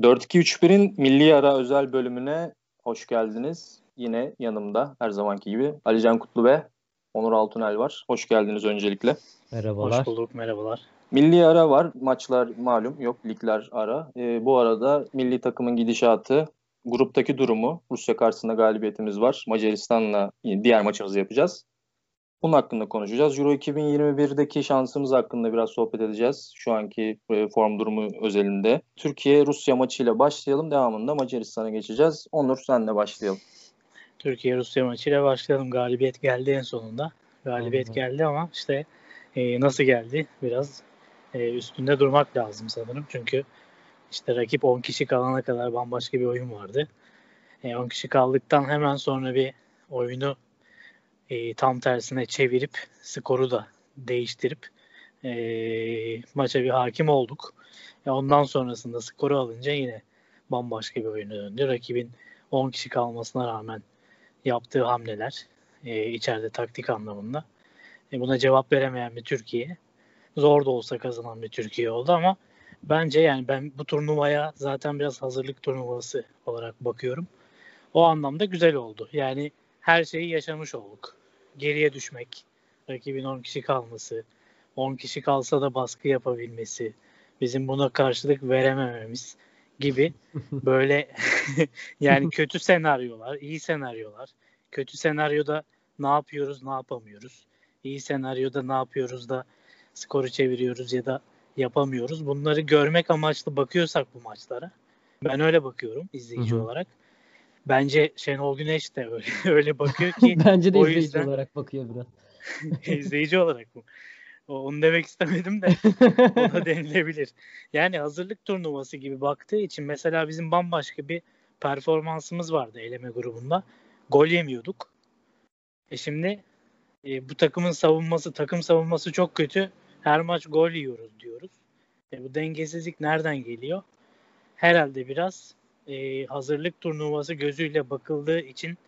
4-2-3-1'in milli ara özel bölümüne hoş geldiniz. Yine yanımda her zamanki gibi Alican Kutlu ve Onur Altunel var. Hoş geldiniz öncelikle. Merhabalar. Hoş bulduk, merhabalar. Milli ara var. Maçlar malum yok. Ligler ara. Ee, bu arada milli takımın gidişatı, gruptaki durumu, Rusya karşısında galibiyetimiz var. Macaristan'la diğer maçımızı yapacağız. Bunun hakkında konuşacağız. Euro 2021'deki şansımız hakkında biraz sohbet edeceğiz. Şu anki e, form durumu özelinde. Türkiye-Rusya maçıyla başlayalım. Devamında Macaristan'a geçeceğiz. Onur senle başlayalım. Türkiye-Rusya maçıyla başlayalım. Galibiyet geldi en sonunda. Galibiyet Anladım. geldi ama işte e, nasıl geldi biraz e, üstünde durmak lazım sanırım. Çünkü işte rakip 10 kişi kalana kadar bambaşka bir oyun vardı. E, 10 kişi kaldıktan hemen sonra bir oyunu e, tam tersine çevirip skoru da değiştirip e, maça bir hakim olduk. E, ondan sonrasında skoru alınca yine bambaşka bir oyuna döndü. Rakibin 10 kişi kalmasına rağmen yaptığı hamleler e, içeride taktik anlamında. E, buna cevap veremeyen bir Türkiye. Zor da olsa kazanan bir Türkiye oldu ama bence yani ben bu turnuvaya zaten biraz hazırlık turnuvası olarak bakıyorum. O anlamda güzel oldu. Yani her şeyi yaşamış olduk. Geriye düşmek, rakibin 10 kişi kalması, 10 kişi kalsa da baskı yapabilmesi, bizim buna karşılık veremememiz gibi böyle yani kötü senaryolar, iyi senaryolar. Kötü senaryoda ne yapıyoruz, ne yapamıyoruz. İyi senaryoda ne yapıyoruz da skoru çeviriyoruz ya da yapamıyoruz. Bunları görmek amaçlı bakıyorsak bu maçlara ben öyle bakıyorum izleyici Hı-hı. olarak. Bence Şenol Güneş de öyle, öyle bakıyor ki. Bence de izleyici yüzden... olarak bakıyor biraz. izleyici olarak mı? Onu demek istemedim de o da denilebilir. Yani hazırlık turnuvası gibi baktığı için mesela bizim bambaşka bir performansımız vardı eleme grubunda. Gol yemiyorduk. E şimdi e, bu takımın savunması, takım savunması çok kötü. Her maç gol yiyoruz diyoruz. E, bu dengesizlik nereden geliyor? Herhalde biraz e, hazırlık turnuvası gözüyle bakıldığı için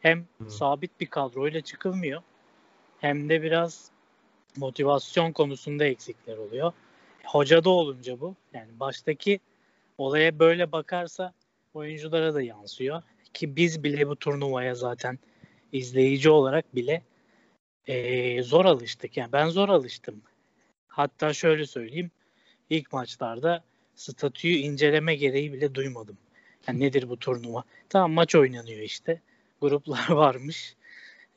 hem hmm. sabit bir kadroyla çıkılmıyor hem de biraz motivasyon konusunda eksikler oluyor. Hoca da olunca bu yani baştaki olaya böyle bakarsa oyunculara da yansıyor ki biz bile bu turnuvaya zaten izleyici olarak bile e, zor alıştık. Yani ben zor alıştım. Hatta şöyle söyleyeyim ilk maçlarda statüyü inceleme gereği bile duymadım. Yani nedir bu turnuva? Tamam maç oynanıyor işte. Gruplar varmış.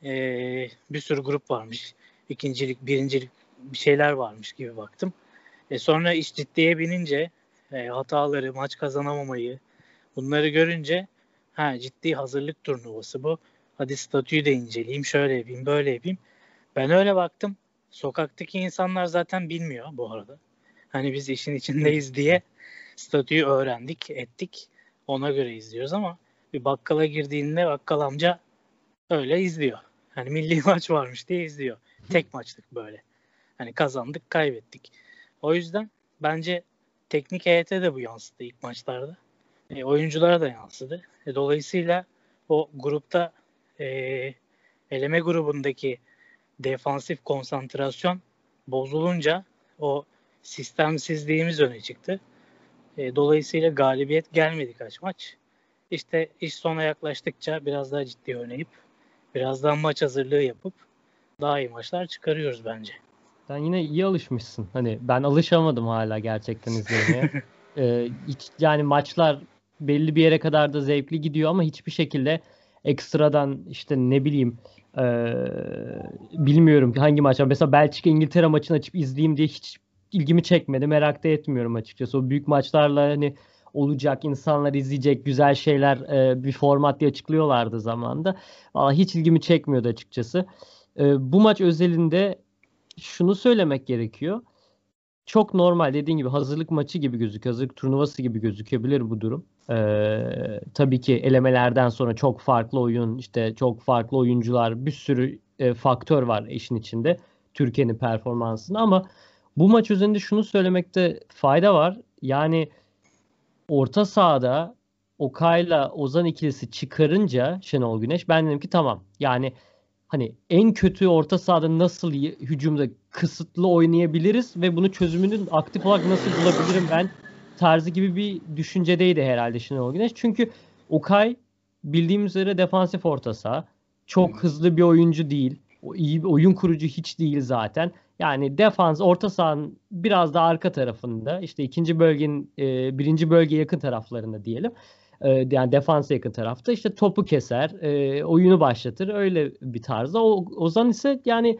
Ee, bir sürü grup varmış. İkincilik, birincilik bir şeyler varmış gibi baktım. E sonra iş ciddiye binince e, hataları, maç kazanamamayı bunları görünce ha ciddi hazırlık turnuvası bu. Hadi statüyü de inceleyeyim, şöyle yapayım, böyle yapayım. Ben öyle baktım. Sokaktaki insanlar zaten bilmiyor bu arada. Hani biz işin içindeyiz diye statüyü öğrendik, ettik. Ona göre izliyoruz ama bir bakkala girdiğinde bakkal amca öyle izliyor. Hani milli maç varmış diye izliyor. Tek maçlık böyle. Hani kazandık, kaybettik. O yüzden bence teknik heyete de bu yansıdı ilk maçlarda. E, oyunculara da yansıdı. E, dolayısıyla o grupta e, eleme grubundaki defansif konsantrasyon bozulunca o sistemsizliğimiz öne çıktı. E, dolayısıyla galibiyet gelmedi kaç maç. İşte iş sona yaklaştıkça biraz daha ciddi oynayıp biraz daha maç hazırlığı yapıp daha iyi maçlar çıkarıyoruz bence. Sen yine iyi alışmışsın. Hani ben alışamadım hala gerçekten izlemeye. ee, hiç, yani maçlar belli bir yere kadar da zevkli gidiyor ama hiçbir şekilde ekstradan işte ne bileyim e, bilmiyorum hangi maç. Mesela Belçika İngiltere maçını açıp izleyeyim diye hiç ilgimi çekmedi. Merak da etmiyorum açıkçası. O büyük maçlarla hani olacak, insanlar izleyecek güzel şeyler e, bir format diye açıklıyorlardı zamanda. Aa, hiç ilgimi çekmiyordu açıkçası. E, bu maç özelinde şunu söylemek gerekiyor. Çok normal dediğin gibi hazırlık maçı gibi gözüküyor. Hazırlık turnuvası gibi gözükebilir bu durum. Ee, tabii ki elemelerden sonra çok farklı oyun, işte çok farklı oyuncular, bir sürü e, faktör var işin içinde. Türkiye'nin performansını ama bu maç üzerinde şunu söylemekte fayda var. Yani orta sahada Okay'la Ozan ikilisi çıkarınca Şenol Güneş ben dedim ki tamam. Yani hani en kötü orta sahada nasıl hücumda kısıtlı oynayabiliriz ve bunu çözümünü aktif olarak nasıl bulabilirim ben tarzı gibi bir düşüncedeydi herhalde Şenol Güneş. Çünkü Okay bildiğimiz üzere defansif orta saha. Çok hızlı bir oyuncu değil. O iyi bir oyun kurucu hiç değil zaten. Yani defans orta sahanın biraz da arka tarafında işte ikinci bölgenin e, birinci bölge yakın taraflarında diyelim. E, yani defansa yakın tarafta işte topu keser, e, oyunu başlatır öyle bir tarzda. O Ozan ise yani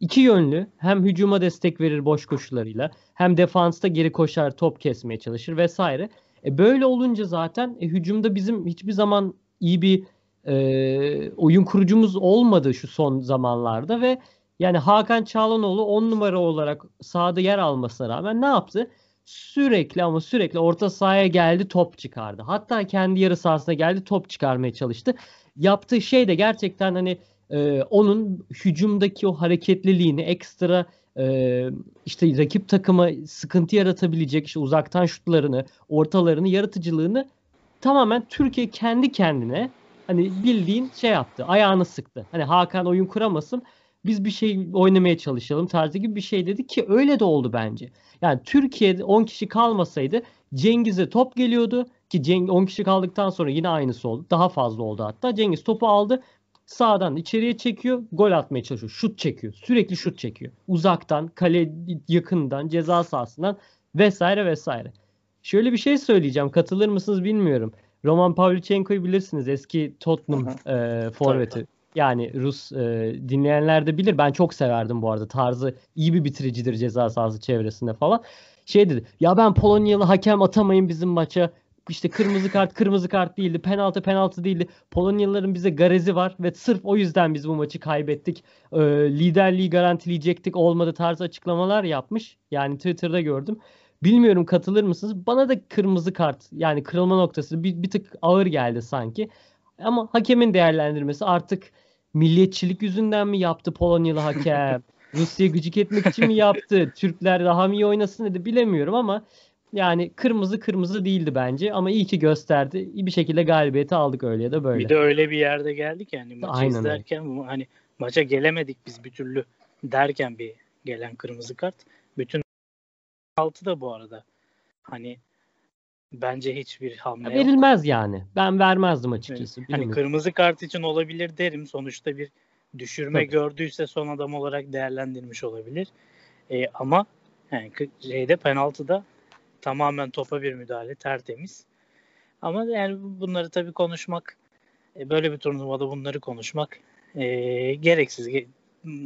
iki yönlü hem hücuma destek verir boş koşularıyla hem defansta geri koşar top kesmeye çalışır vesaire. E böyle olunca zaten e, hücumda bizim hiçbir zaman iyi bir e, oyun kurucumuz olmadı şu son zamanlarda ve yani Hakan Çağlanoğlu 10 numara olarak sahada yer almasına rağmen ne yaptı? Sürekli ama sürekli orta sahaya geldi top çıkardı. Hatta kendi yarı sahasına geldi top çıkarmaya çalıştı. Yaptığı şey de gerçekten hani e, onun hücumdaki o hareketliliğini ekstra e, işte rakip takıma sıkıntı yaratabilecek işte uzaktan şutlarını, ortalarını, yaratıcılığını tamamen Türkiye kendi kendine hani bildiğin şey yaptı. Ayağını sıktı. Hani Hakan oyun kuramasın. Biz bir şey oynamaya çalışalım tarzı gibi bir şey dedi ki öyle de oldu bence. Yani Türkiye'de 10 kişi kalmasaydı Cengiz'e top geliyordu ki Cengiz 10 kişi kaldıktan sonra yine aynısı oldu. Daha fazla oldu hatta. Cengiz topu aldı. Sağdan içeriye çekiyor. Gol atmaya çalışıyor. Şut çekiyor. Sürekli şut çekiyor. Uzaktan, kale yakından, ceza sahasından vesaire vesaire. Şöyle bir şey söyleyeceğim. Katılır mısınız bilmiyorum. Roman Pavlyuchenko'yu bilirsiniz. Eski Tottenham e, forveti. Yani Rus e, dinleyenler de bilir. Ben çok severdim bu arada. Tarzı iyi bir bitiricidir ceza sahası çevresinde falan. Şey dedi. Ya ben Polonyalı hakem atamayın bizim maça. İşte kırmızı kart kırmızı kart değildi. Penaltı penaltı değildi. Polonyalıların bize garezi var ve sırf o yüzden biz bu maçı kaybettik. E, liderliği garantileyecektik. Olmadı tarzı açıklamalar yapmış. Yani Twitter'da gördüm. Bilmiyorum katılır mısınız? Bana da kırmızı kart yani kırılma noktası bir, bir tık ağır geldi sanki. Ama hakemin değerlendirmesi artık milliyetçilik yüzünden mi yaptı Polonyalı hakem? Rusya gıcık etmek için mi yaptı? Türkler daha mı iyi oynasın dedi bilemiyorum ama yani kırmızı kırmızı değildi bence ama iyi ki gösterdi. İyi bir şekilde galibiyeti aldık öyle ya da böyle. Bir de öyle bir yerde geldik yani maçı Aynen izlerken bu hani maça gelemedik biz bir türlü derken bir gelen kırmızı kart. Bütün altı da bu arada. Hani bence hiçbir hamle yok. Verilmez yani. Ben vermezdim açıkçası. Hani Bilmiyorum. kırmızı kart için olabilir derim. Sonuçta bir düşürme Tabii. gördüyse son adam olarak değerlendirmiş olabilir. E, ama yani şeyde penaltıda tamamen topa bir müdahale tertemiz. Ama yani bunları tabii konuşmak e, böyle bir turnuvada bunları konuşmak e, gereksiz. Ge-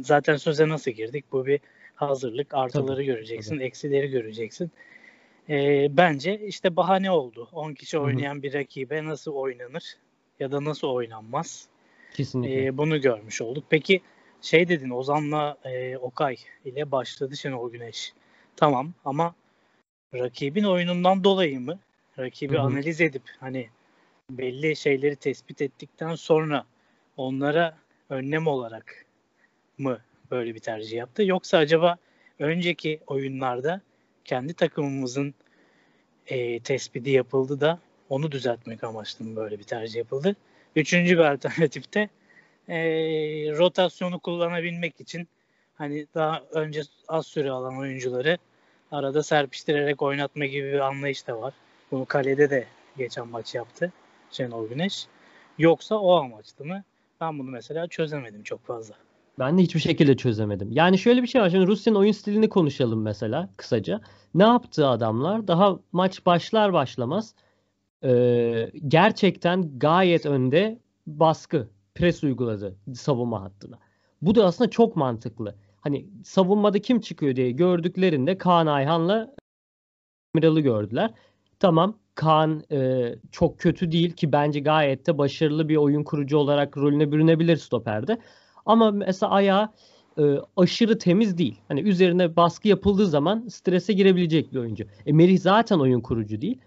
Zaten söze nasıl girdik? Bu bir hazırlık. Artıları Tabii, göreceksin, eksileri göreceksin. E, bence işte bahane oldu. 10 kişi oynayan bir rakibe nasıl oynanır ya da nasıl oynanmaz? Kesinlikle. Ee, bunu görmüş olduk. Peki şey dedin Ozan'la e, Okay ile başladı Şenol Güneş. Tamam ama rakibin oyunundan dolayı mı? Rakibi Hı hı. analiz edip hani belli şeyleri tespit ettikten sonra onlara önlem olarak mı böyle bir tercih yaptı? Yoksa acaba önceki oyunlarda kendi takımımızın e, tespiti yapıldı da onu düzeltmek amaçlı böyle bir tercih yapıldı? Üçüncü bir alternatifte e, rotasyonu kullanabilmek için hani daha önce az süre alan oyuncuları arada serpiştirerek oynatma gibi bir anlayış da var. Bunu kalede de geçen maç yaptı Şenol Güneş. Yoksa o amaçlı mı? Ben bunu mesela çözemedim çok fazla. Ben de hiçbir şekilde çözemedim. Yani şöyle bir şey var. Şimdi Rusya'nın oyun stilini konuşalım mesela kısaca. Ne yaptı adamlar? Daha maç başlar başlamaz e, gerçekten gayet önde baskı, pres uyguladı savunma hattına. Bu da aslında çok mantıklı. Hani savunmada kim çıkıyor diye gördüklerinde Kaan Ayhan'la Emiral'ı gördüler. Tamam Kaan e, çok kötü değil ki bence gayet de başarılı bir oyun kurucu olarak rolüne bürünebilir stoperde. Ama mesela ayağı e, aşırı temiz değil. Hani üzerine baskı yapıldığı zaman strese girebilecek bir oyuncu. E, Merih zaten oyun kurucu değil.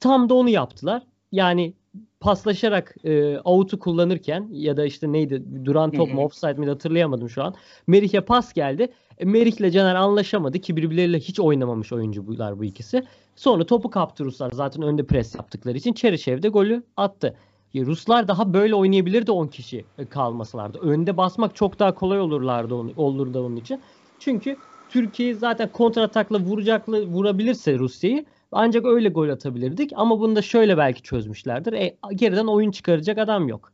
Tam da onu yaptılar. Yani paslaşarak e, out'u kullanırken ya da işte neydi duran top mu offside mi hatırlayamadım şu an. Merih'e pas geldi. E, Merih'le Caner anlaşamadı ki birbirleriyle hiç oynamamış oyuncular bu ikisi. Sonra topu kaptı Ruslar zaten önde pres yaptıkları için Çerişev de golü attı. Ruslar daha böyle oynayabilirdi 10 kişi e, kalmasalardı. Önde basmak çok daha kolay olurlardı onu, olurdu onun için. Çünkü Türkiye zaten kontratakla vuracaklı vurabilirse Rusya'yı Ancak öyle gol atabilirdik ama bunu da şöyle belki çözmüşlerdir. E, geriden oyun çıkaracak adam yok.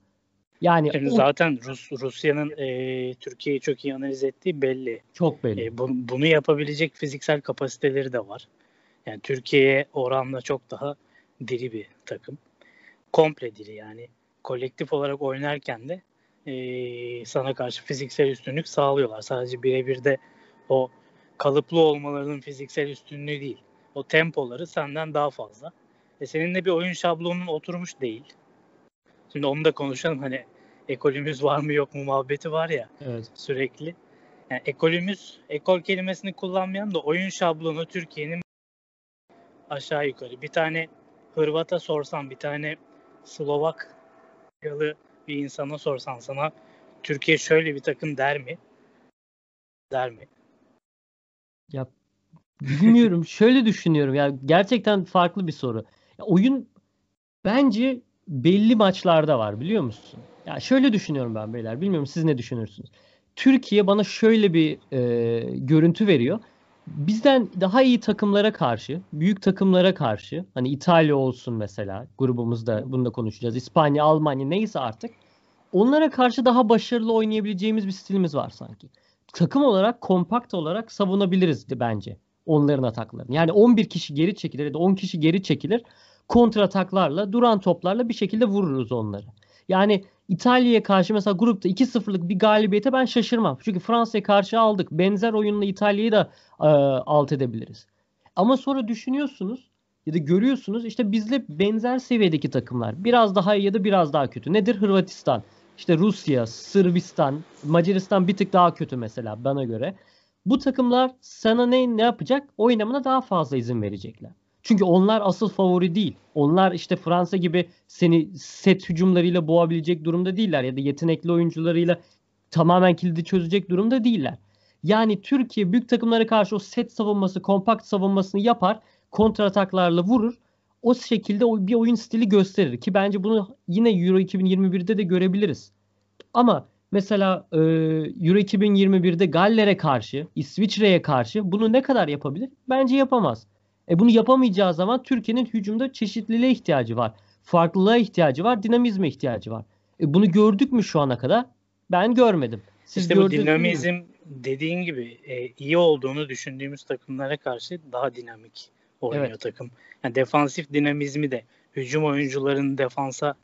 Yani o, zaten Rus Rusya'nın e, Türkiye'yi çok iyi analiz ettiği belli. Çok belli. E, bu, bunu yapabilecek fiziksel kapasiteleri de var. Yani Türkiye'ye oranla çok daha diri bir takım. Komple diri yani. Kolektif olarak oynarken de e, sana karşı fiziksel üstünlük sağlıyorlar. Sadece birebir de o kalıplı olmalarının fiziksel üstünlüğü değil. O tempoları senden daha fazla. E senin de bir oyun şablonun oturmuş değil. Şimdi onu da konuşalım. Hani ekolümüz var mı yok mu muhabbeti var ya evet. sürekli. Yani ekolümüz, ekol kelimesini kullanmayan da oyun şablonu Türkiye'nin aşağı yukarı. Bir tane Hırvat'a sorsan, bir tane Slovak yalı bir insana sorsan sana Türkiye şöyle bir takım der mi? Der mi? Ya bilmiyorum. şöyle düşünüyorum. Ya gerçekten farklı bir soru. Ya, oyun bence belli maçlarda var biliyor musun? Ya şöyle düşünüyorum ben beyler. Bilmiyorum siz ne düşünürsünüz? Türkiye bana şöyle bir e, görüntü veriyor. Bizden daha iyi takımlara karşı, büyük takımlara karşı, hani İtalya olsun mesela grubumuzda bunu da konuşacağız. İspanya, Almanya neyse artık. Onlara karşı daha başarılı oynayabileceğimiz bir stilimiz var sanki. Takım olarak, kompakt olarak savunabiliriz bence onların ataklarını. Yani 11 kişi geri çekilir ya da 10 kişi geri çekilir. Kontrataklarla, duran toplarla bir şekilde vururuz onları. Yani İtalya'ya karşı mesela grupta 2-0'lık bir galibiyete ben şaşırmam. Çünkü Fransa'ya karşı aldık. Benzer oyunla İtalya'yı da e, alt edebiliriz. Ama sonra düşünüyorsunuz ya da görüyorsunuz işte bizle benzer seviyedeki takımlar. Biraz daha iyi ya da biraz daha kötü. Nedir Hırvatistan? İşte Rusya, Sırbistan, Macaristan bir tık daha kötü mesela bana göre. Bu takımlar sana ne, ne yapacak? Oynamına daha fazla izin verecekler. Çünkü onlar asıl favori değil. Onlar işte Fransa gibi seni set hücumlarıyla boğabilecek durumda değiller ya da yetenekli oyuncularıyla tamamen kilidi çözecek durumda değiller. Yani Türkiye büyük takımlara karşı o set savunması, kompakt savunmasını yapar, kontrataklarla vurur. O şekilde bir oyun stili gösterir ki bence bunu yine Euro 2021'de de görebiliriz. Ama mesela e, Euro 2021'de Galler'e karşı, İsviçre'ye karşı bunu ne kadar yapabilir? Bence yapamaz. E bunu yapamayacağı zaman Türkiye'nin hücumda çeşitliliğe ihtiyacı var. Farklılığa ihtiyacı var, dinamizme ihtiyacı var. E bunu gördük mü şu ana kadar? Ben görmedim. Siz işte bu dinamizm mi? dediğin gibi e, iyi olduğunu düşündüğümüz takımlara karşı daha dinamik oynuyor evet. takım. Yani defansif dinamizmi de hücum oyuncularının defansa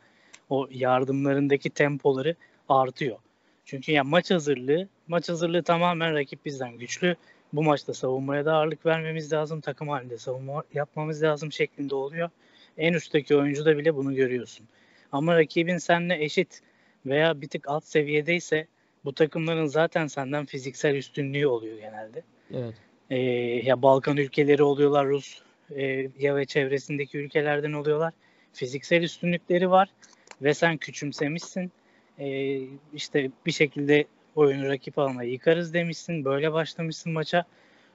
o yardımlarındaki tempoları artıyor. Çünkü ya maç hazırlığı, maç hazırlığı tamamen rakip bizden güçlü bu maçta savunmaya da ağırlık vermemiz lazım. Takım halinde savunma yapmamız lazım şeklinde oluyor. En üstteki oyuncuda bile bunu görüyorsun. Ama rakibin seninle eşit veya bir tık alt seviyedeyse bu takımların zaten senden fiziksel üstünlüğü oluyor genelde. Evet. Ee, ya Balkan ülkeleri oluyorlar, Rus e, ya ve çevresindeki ülkelerden oluyorlar. Fiziksel üstünlükleri var ve sen küçümsemişsin. Ee, işte bir şekilde oyunu rakip alana yıkarız demişsin. Böyle başlamışsın maça.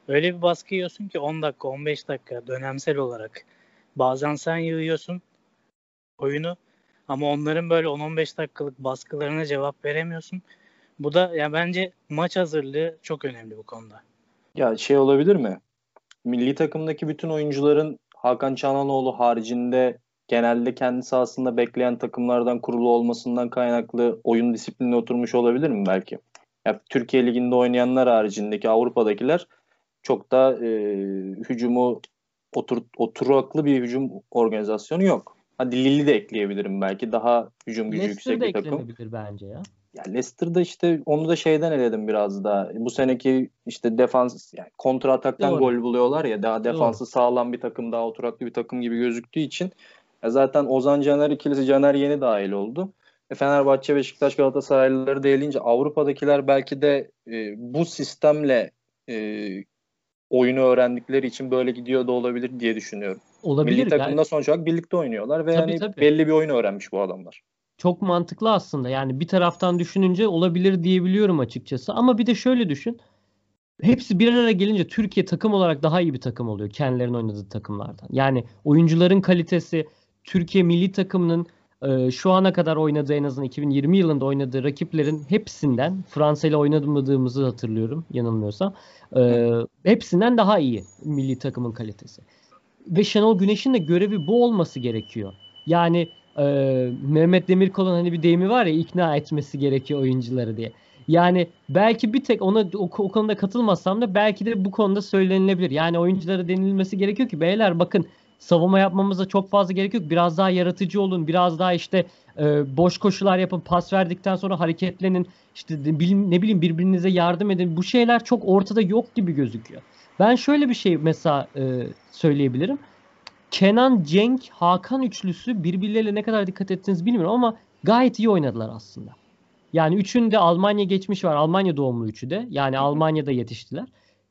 Öyle bir baskı yiyorsun ki 10 dakika 15 dakika dönemsel olarak. Bazen sen yığıyorsun oyunu ama onların böyle 10-15 dakikalık baskılarına cevap veremiyorsun. Bu da ya bence maç hazırlığı çok önemli bu konuda. Ya şey olabilir mi? Milli takımdaki bütün oyuncuların Hakan Çalhanoğlu haricinde genelde kendi sahasında bekleyen takımlardan kurulu olmasından kaynaklı oyun disiplinine oturmuş olabilir mi belki? Ya, Türkiye Ligi'nde oynayanlar haricindeki Avrupa'dakiler çok da e, hücumu otur, oturaklı bir hücum organizasyonu yok. Hadi Lille'i de ekleyebilirim belki. Daha hücum gücü Leicester yüksek bir takım. Leicester bence ya. Ya Leicester'da işte onu da şeyden eledim biraz daha. Bu seneki işte defans yani kontra ataktan Doğru. gol buluyorlar ya daha defansı Doğru. sağlam bir takım, daha oturaklı bir takım gibi gözüktüğü için ya zaten Ozan Caner ikilisi Caner yeni dahil oldu. E, Fenerbahçe, Beşiktaş, Galatasaraylıları da elince Avrupa'dakiler belki de e, bu sistemle e, oyunu öğrendikleri için böyle gidiyor da olabilir diye düşünüyorum. Olabilir. Milli takımda yani. sonuç olarak birlikte oynuyorlar ve tabii, yani tabii. belli bir oyunu öğrenmiş bu adamlar. Çok mantıklı aslında. Yani bir taraftan düşününce olabilir diyebiliyorum açıkçası. Ama bir de şöyle düşün. Hepsi bir araya gelince Türkiye takım olarak daha iyi bir takım oluyor kendilerinin oynadığı takımlardan. Yani oyuncuların kalitesi, Türkiye milli takımının e, şu ana kadar oynadığı en azından 2020 yılında oynadığı rakiplerin hepsinden Fransa ile oynamadığımızı hatırlıyorum yanılmıyorsam. E, hepsinden daha iyi milli takımın kalitesi. ve Şenol Güneş'in de görevi bu olması gerekiyor. Yani e, Mehmet Demirkol'un hani bir deyimi var ya ikna etmesi gerekiyor oyuncuları diye. Yani belki bir tek ona o, o konuda katılmasam da belki de bu konuda söylenilebilir. Yani oyunculara denilmesi gerekiyor ki beyler bakın savunma yapmamıza çok fazla gerek yok. Biraz daha yaratıcı olun. Biraz daha işte e, boş koşular yapın. Pas verdikten sonra hareketlenin. İşte ne bileyim, birbirinize yardım edin. Bu şeyler çok ortada yok gibi gözüküyor. Ben şöyle bir şey mesela e, söyleyebilirim. Kenan, Cenk, Hakan üçlüsü birbirleriyle ne kadar dikkat ettiniz bilmiyorum ama gayet iyi oynadılar aslında. Yani üçünde Almanya geçmiş var. Almanya doğumlu üçü de. Yani Almanya'da yetiştiler.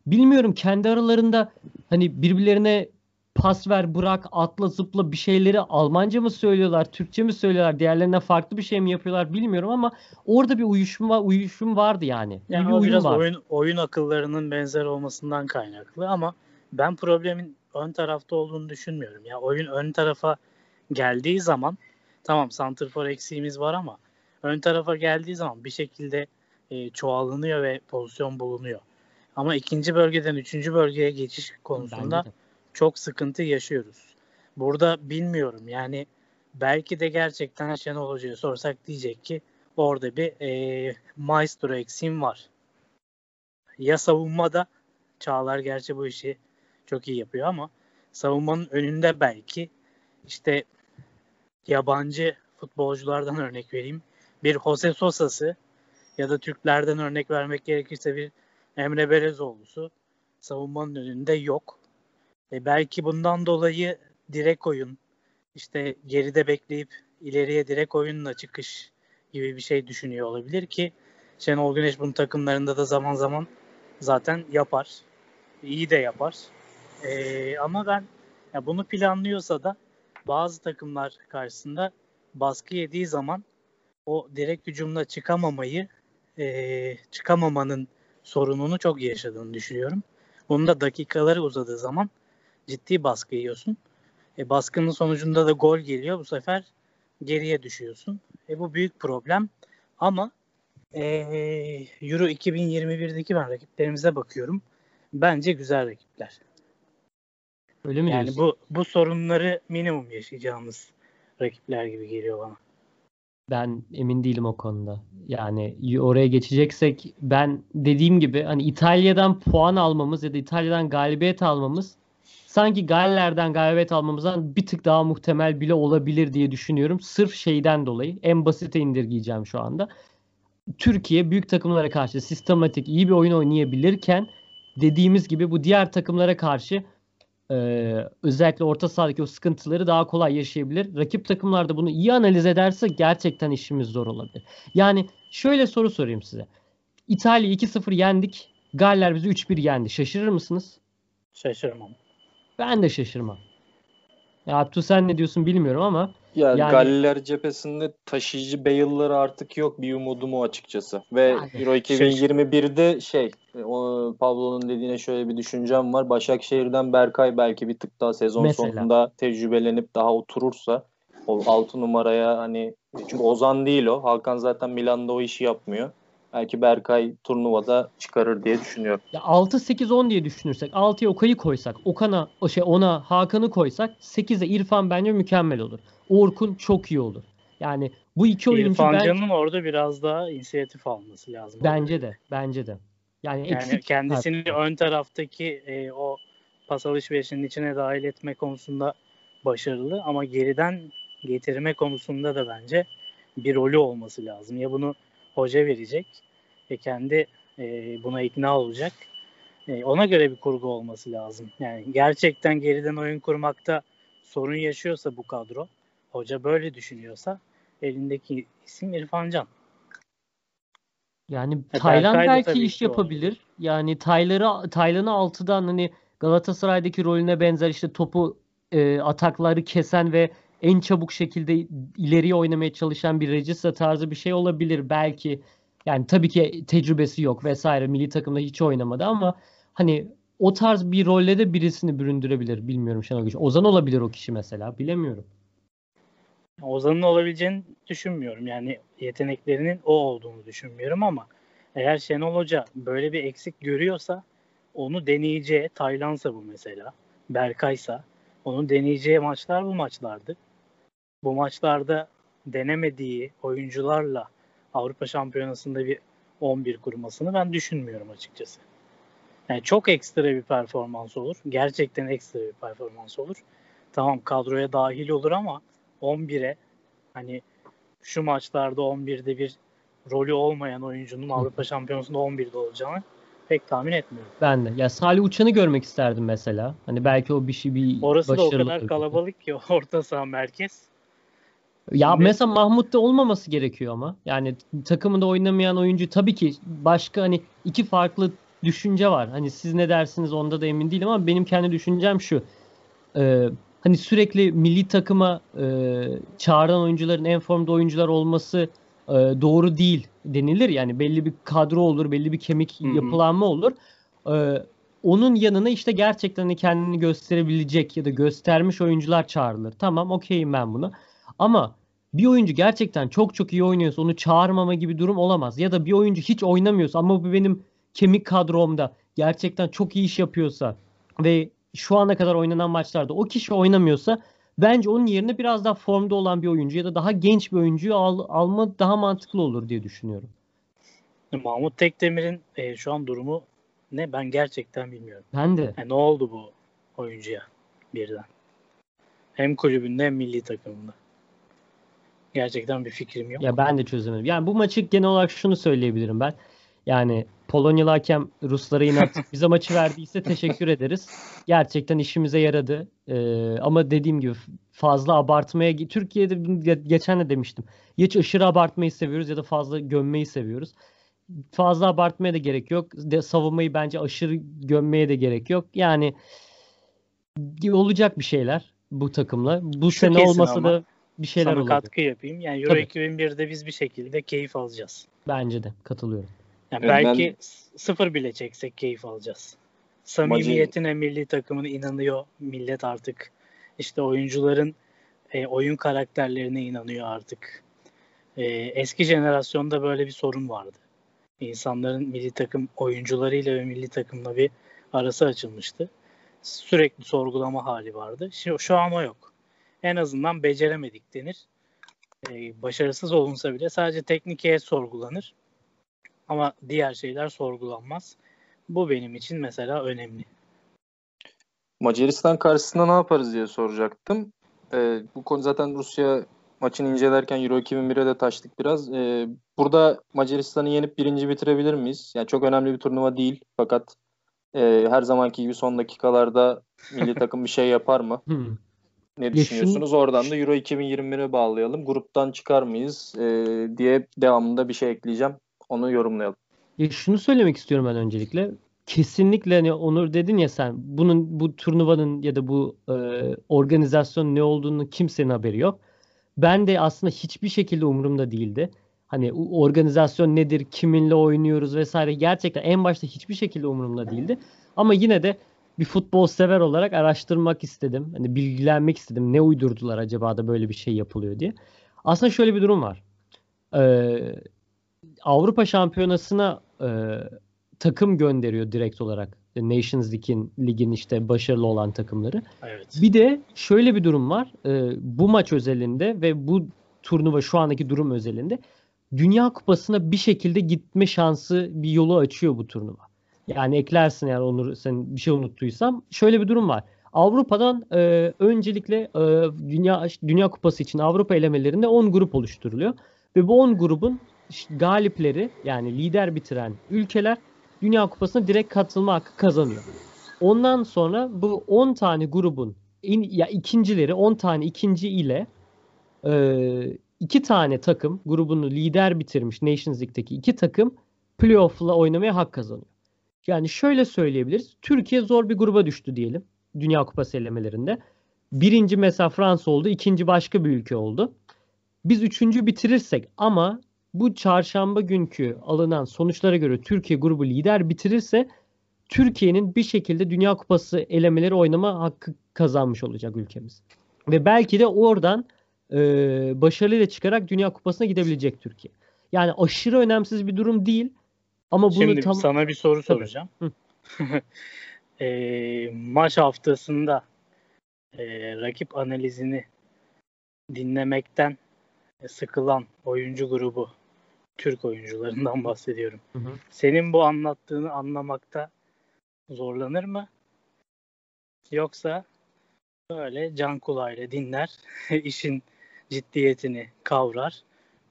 Bilmiyorum kendi aralarında hani birbirlerine pas ver, bırak, atla, zıpla bir şeyleri Almanca mı söylüyorlar, Türkçe mi söylüyorlar, diğerlerinden farklı bir şey mi yapıyorlar bilmiyorum ama orada bir uyuşum var, uyuşum vardı yani. Yani bir o uyum biraz var. oyun oyun akıllarının benzer olmasından kaynaklı ama ben problemin ön tarafta olduğunu düşünmüyorum. Ya oyun ön tarafa geldiği zaman tamam santrfor eksiğimiz var ama ön tarafa geldiği zaman bir şekilde e, çoğalınıyor ve pozisyon bulunuyor. Ama ikinci bölgeden üçüncü bölgeye geçiş konusunda. Çok sıkıntı yaşıyoruz. Burada bilmiyorum yani belki de gerçekten Şenol Hoca'ya sorsak diyecek ki orada bir e, maestro eksiğim var. Ya savunmada Çağlar gerçi bu işi çok iyi yapıyor ama savunmanın önünde belki işte yabancı futbolculardan örnek vereyim. Bir Jose Sosa'sı ya da Türklerden örnek vermek gerekirse bir Emre Belezoğlu'su savunmanın önünde yok. E belki bundan dolayı direkt oyun işte geride bekleyip ileriye direkt oyunla çıkış gibi bir şey düşünüyor olabilir ki Şenol Güneş bunun takımlarında da zaman zaman zaten yapar. İyi de yapar. E, ama ben ya bunu planlıyorsa da bazı takımlar karşısında baskı yediği zaman o direkt hücumla çıkamamayı e, çıkamamanın sorununu çok yaşadığını düşünüyorum. Bunun da dakikaları uzadığı zaman ciddi baskı yiyorsun. E, baskının sonucunda da gol geliyor. Bu sefer geriye düşüyorsun. E, bu büyük problem. Ama e, Euro 2021'deki ben rakiplerimize bakıyorum. Bence güzel rakipler. Öyle mi Yani diyorsun? bu bu sorunları minimum yaşayacağımız rakipler gibi geliyor bana. Ben emin değilim o konuda. Yani oraya geçeceksek ben dediğim gibi hani İtalya'dan puan almamız ya da İtalya'dan galibiyet almamız sanki Galler'den galibiyet almamızdan bir tık daha muhtemel bile olabilir diye düşünüyorum. Sırf şeyden dolayı en basite indirgeyeceğim şu anda. Türkiye büyük takımlara karşı sistematik iyi bir oyun oynayabilirken dediğimiz gibi bu diğer takımlara karşı e, özellikle orta sahadaki o sıkıntıları daha kolay yaşayabilir. Rakip takımlar da bunu iyi analiz ederse gerçekten işimiz zor olabilir. Yani şöyle soru sorayım size. İtalya 2-0 yendik. Galler bizi 3-1 yendi. Şaşırır mısınız? Şaşırmam. Ben de şaşırmam. Ya Abdü sen ne diyorsun bilmiyorum ama Ya Yani- Galler cephesinde taşıyıcı Bale'ları artık yok bir umudum o açıkçası. Ve Yani Euro 2021'de şey o Pablo'nun dediğine şöyle bir düşüncem var. Başakşehir'den Berkay belki bir tık daha sezon Mesela. sonunda tecrübelenip daha oturursa o 6 numaraya hani çünkü Ozan değil o. Hakan zaten Milan'da o işi yapmıyor. Belki Berkay turnuvada çıkarır diye düşünüyorum. ya 6-8-10 diye düşünürsek 6'ya Okay'ı koysak, Okan'a o şey ona Hakan'ı koysak 8'e İrfan bence mükemmel olur. Orkun çok iyi olur. Yani bu iki oyuncu İrfan ben- Can'ın orada biraz daha inisiyatif alması lazım. bence de bence de. Yani, Yani eksik kendisini artık. ön taraftaki e, o pas alışverişinin içine dahil etme konusunda başarılı ama geriden getirme konusunda da bence bir rolü olması lazım. Ya bunu hoca verecek ve kendi e, buna ikna olacak. E, ona göre bir kurgu olması lazım. Yani gerçekten geriden oyun kurmakta sorun yaşıyorsa bu kadro, hoca böyle düşünüyorsa elindeki isim İrfan Can. Yani E, Taylan belki iş yapabilir. Yani Taylan'ı Taylan'ı 6'dan hani Galatasaray'daki rolüne benzer işte topu e, atakları kesen ve en çabuk şekilde ileriye oynamaya çalışan bir Regista tarzı bir şey olabilir belki. Yani tabii ki tecrübesi yok vesaire. Milli takımda hiç oynamadı ama hani o tarz bir rolle de birisini büründürebilir. Bilmiyorum Şenol Güneş. Ozan olabilir o kişi mesela. Bilemiyorum. Ozan'ın olabileceğini düşünmüyorum. Yani yeteneklerinin o olduğunu düşünmüyorum ama eğer Şenol Hoca böyle bir eksik görüyorsa onu deneyeceği Taylansa bu mesela. Berkaysa Onun deneyeceği maçlar bu maçlardı. Bu maçlarda denemediği oyuncularla Avrupa Şampiyonası'nda bir 11 kurmasını ben düşünmüyorum açıkçası. Yani çok ekstra bir performans olur. Gerçekten ekstra bir performans olur. Tamam kadroya dahil olur ama 11'e hani şu maçlarda 11'de bir rolü olmayan oyuncunun Avrupa Şampiyonası'nda 11'de olacağını pek tahmin etmiyorum. Ben de. Ya Salih Uçan'ı görmek isterdim mesela. Hani belki o bir şey bir Orası da o kadar kalabalık ki orta saha merkez. Ya Şimdi- mesela Mahmut'ta olmaması gerekiyor ama. Yani takımında oynamayan oyuncu tabii ki başka hani iki farklı düşünce var. Hani siz ne dersiniz onda da emin değilim ama benim kendi düşüncem şu. Ee, hani sürekli milli takıma e, çağıran oyuncuların en formda oyuncular olması e, doğru değil denilir. Yani belli bir kadro olur, belli bir kemik yapılanma olur. Ee, onun yanına işte gerçekten hani kendini gösterebilecek ya da göstermiş oyuncular çağrılır. Tamam okeyim ben buna. Ama bir oyuncu gerçekten çok çok iyi oynuyorsa onu çağırmama gibi durum olamaz. Ya da bir oyuncu hiç oynamıyorsa ama bu benim kemik kadromda gerçekten çok iyi iş yapıyorsa ve şu ana kadar oynanan maçlarda o kişi oynamıyorsa bence onun yerine biraz daha formda olan bir oyuncu ya da daha genç bir oyuncuyu al, alma daha mantıklı olur diye düşünüyorum. Mahmut Tekdemir'in e, şu an durumu ne ben gerçekten bilmiyorum. Ben de. Yani ne oldu bu oyuncuya birden? Hem kulübünde hem milli takımında. Gerçekten bir fikrim yok. Ya ben de çözemedim. Yani bu maçı genel olarak şunu söyleyebilirim ben. Yani Polonyalı hakem Ruslara inat bize maçı verdiyse teşekkür ederiz. Gerçekten işimize yaradı. Ee, ama dediğim gibi fazla abartmaya Türkiye'de ge- geçen de demiştim. Ya aşırı abartmayı seviyoruz ya da fazla gömmeyi seviyoruz. Fazla abartmaya da gerek yok. De, savunmayı bence aşırı gömmeye de gerek yok. Yani olacak bir şeyler bu takımla. Bu Şu sene olmasa ama da bir şeyler Sana olacak. katkı yapayım. Yani Euro Tabii. 2001'de biz bir şekilde keyif alacağız. Bence de katılıyorum. Yani belki ben- sıfır bile çeksek keyif alacağız. Samimiyetine milli takımın inanıyor millet artık. İşte oyuncuların e, oyun karakterlerine inanıyor artık. E, eski jenerasyonda böyle bir sorun vardı. İnsanların milli takım oyuncularıyla ve milli takımla bir arası açılmıştı. Sürekli sorgulama hali vardı. Şu, şu an o yok. En azından beceremedik denir. E, başarısız olunsa bile sadece teknikeye sorgulanır. Ama diğer şeyler sorgulanmaz. Bu benim için mesela önemli. Macaristan karşısında ne yaparız diye soracaktım. Ee, bu konu zaten Rusya maçını incelerken Euro 2001'e de taştık biraz. Ee, burada Macaristan'ı yenip birinci bitirebilir miyiz? Yani çok önemli bir turnuva değil fakat e, her zamanki gibi son dakikalarda milli takım bir şey yapar mı? Hmm. Ne düşünüyorsunuz? Oradan da Euro 2021'e bağlayalım. Gruptan çıkar mıyız e, diye devamında bir şey ekleyeceğim. Onu yorumlayalım. Ya şunu söylemek istiyorum ben öncelikle. Kesinlikle hani Onur dedin ya sen bunun bu turnuvanın ya da bu e, organizasyonun ne olduğunu kimsenin haberi yok. Ben de aslında hiçbir şekilde umurumda değildi. Hani organizasyon nedir, kiminle oynuyoruz vesaire gerçekten en başta hiçbir şekilde umurumda değildi. Ama yine de bir futbol sever olarak araştırmak istedim. Hani bilgilenmek istedim. Ne uydurdular acaba da böyle bir şey yapılıyor diye. Aslında şöyle bir durum var. Ee, Avrupa Şampiyonası'na e, takım gönderiyor direkt olarak. Nations League'in ligin işte başarılı olan takımları. Evet. Bir de şöyle bir durum var. Ee, bu maç özelinde ve bu turnuva şu andaki durum özelinde Dünya Kupası'na bir şekilde gitme şansı bir yolu açıyor bu turnuva. Yani eklersin eğer Onur sen bir şey unuttuysam. Şöyle bir durum var. Avrupa'dan e, öncelikle e, Dünya Dünya Kupası için Avrupa elemelerinde 10 grup oluşturuluyor. Ve bu 10 grubun galipleri yani lider bitiren ülkeler Dünya Kupası'na direkt katılma hakkı kazanıyor. Ondan sonra bu 10 tane grubun in, ya ikincileri 10 tane ikinci ile e, iki tane takım grubunu lider bitirmiş Nations League'deki iki takım playoff'la oynamaya hak kazanıyor. Yani şöyle söyleyebiliriz. Türkiye zor bir gruba düştü diyelim. Dünya Kupası elemelerinde. Birinci mesela Fransa oldu. ikinci başka bir ülke oldu. Biz üçüncü bitirirsek ama bu çarşamba günkü alınan sonuçlara göre Türkiye grubu lider bitirirse Türkiye'nin bir şekilde Dünya Kupası elemeleri oynama hakkı kazanmış olacak ülkemiz. Ve belki de oradan e, başarıyla çıkarak Dünya Kupası'na gidebilecek Türkiye. Yani aşırı önemsiz bir durum değil. Ama bunu Şimdi tam sana bir soru Tabii. soracağım. Ee, maç haftasında e, rakip analizini dinlemekten sıkılan oyuncu grubu Türk oyuncularından bahsediyorum. Hı hı. Senin bu anlattığını anlamakta zorlanır mı? Yoksa böyle can kulağıyla dinler, işin ciddiyetini kavrar,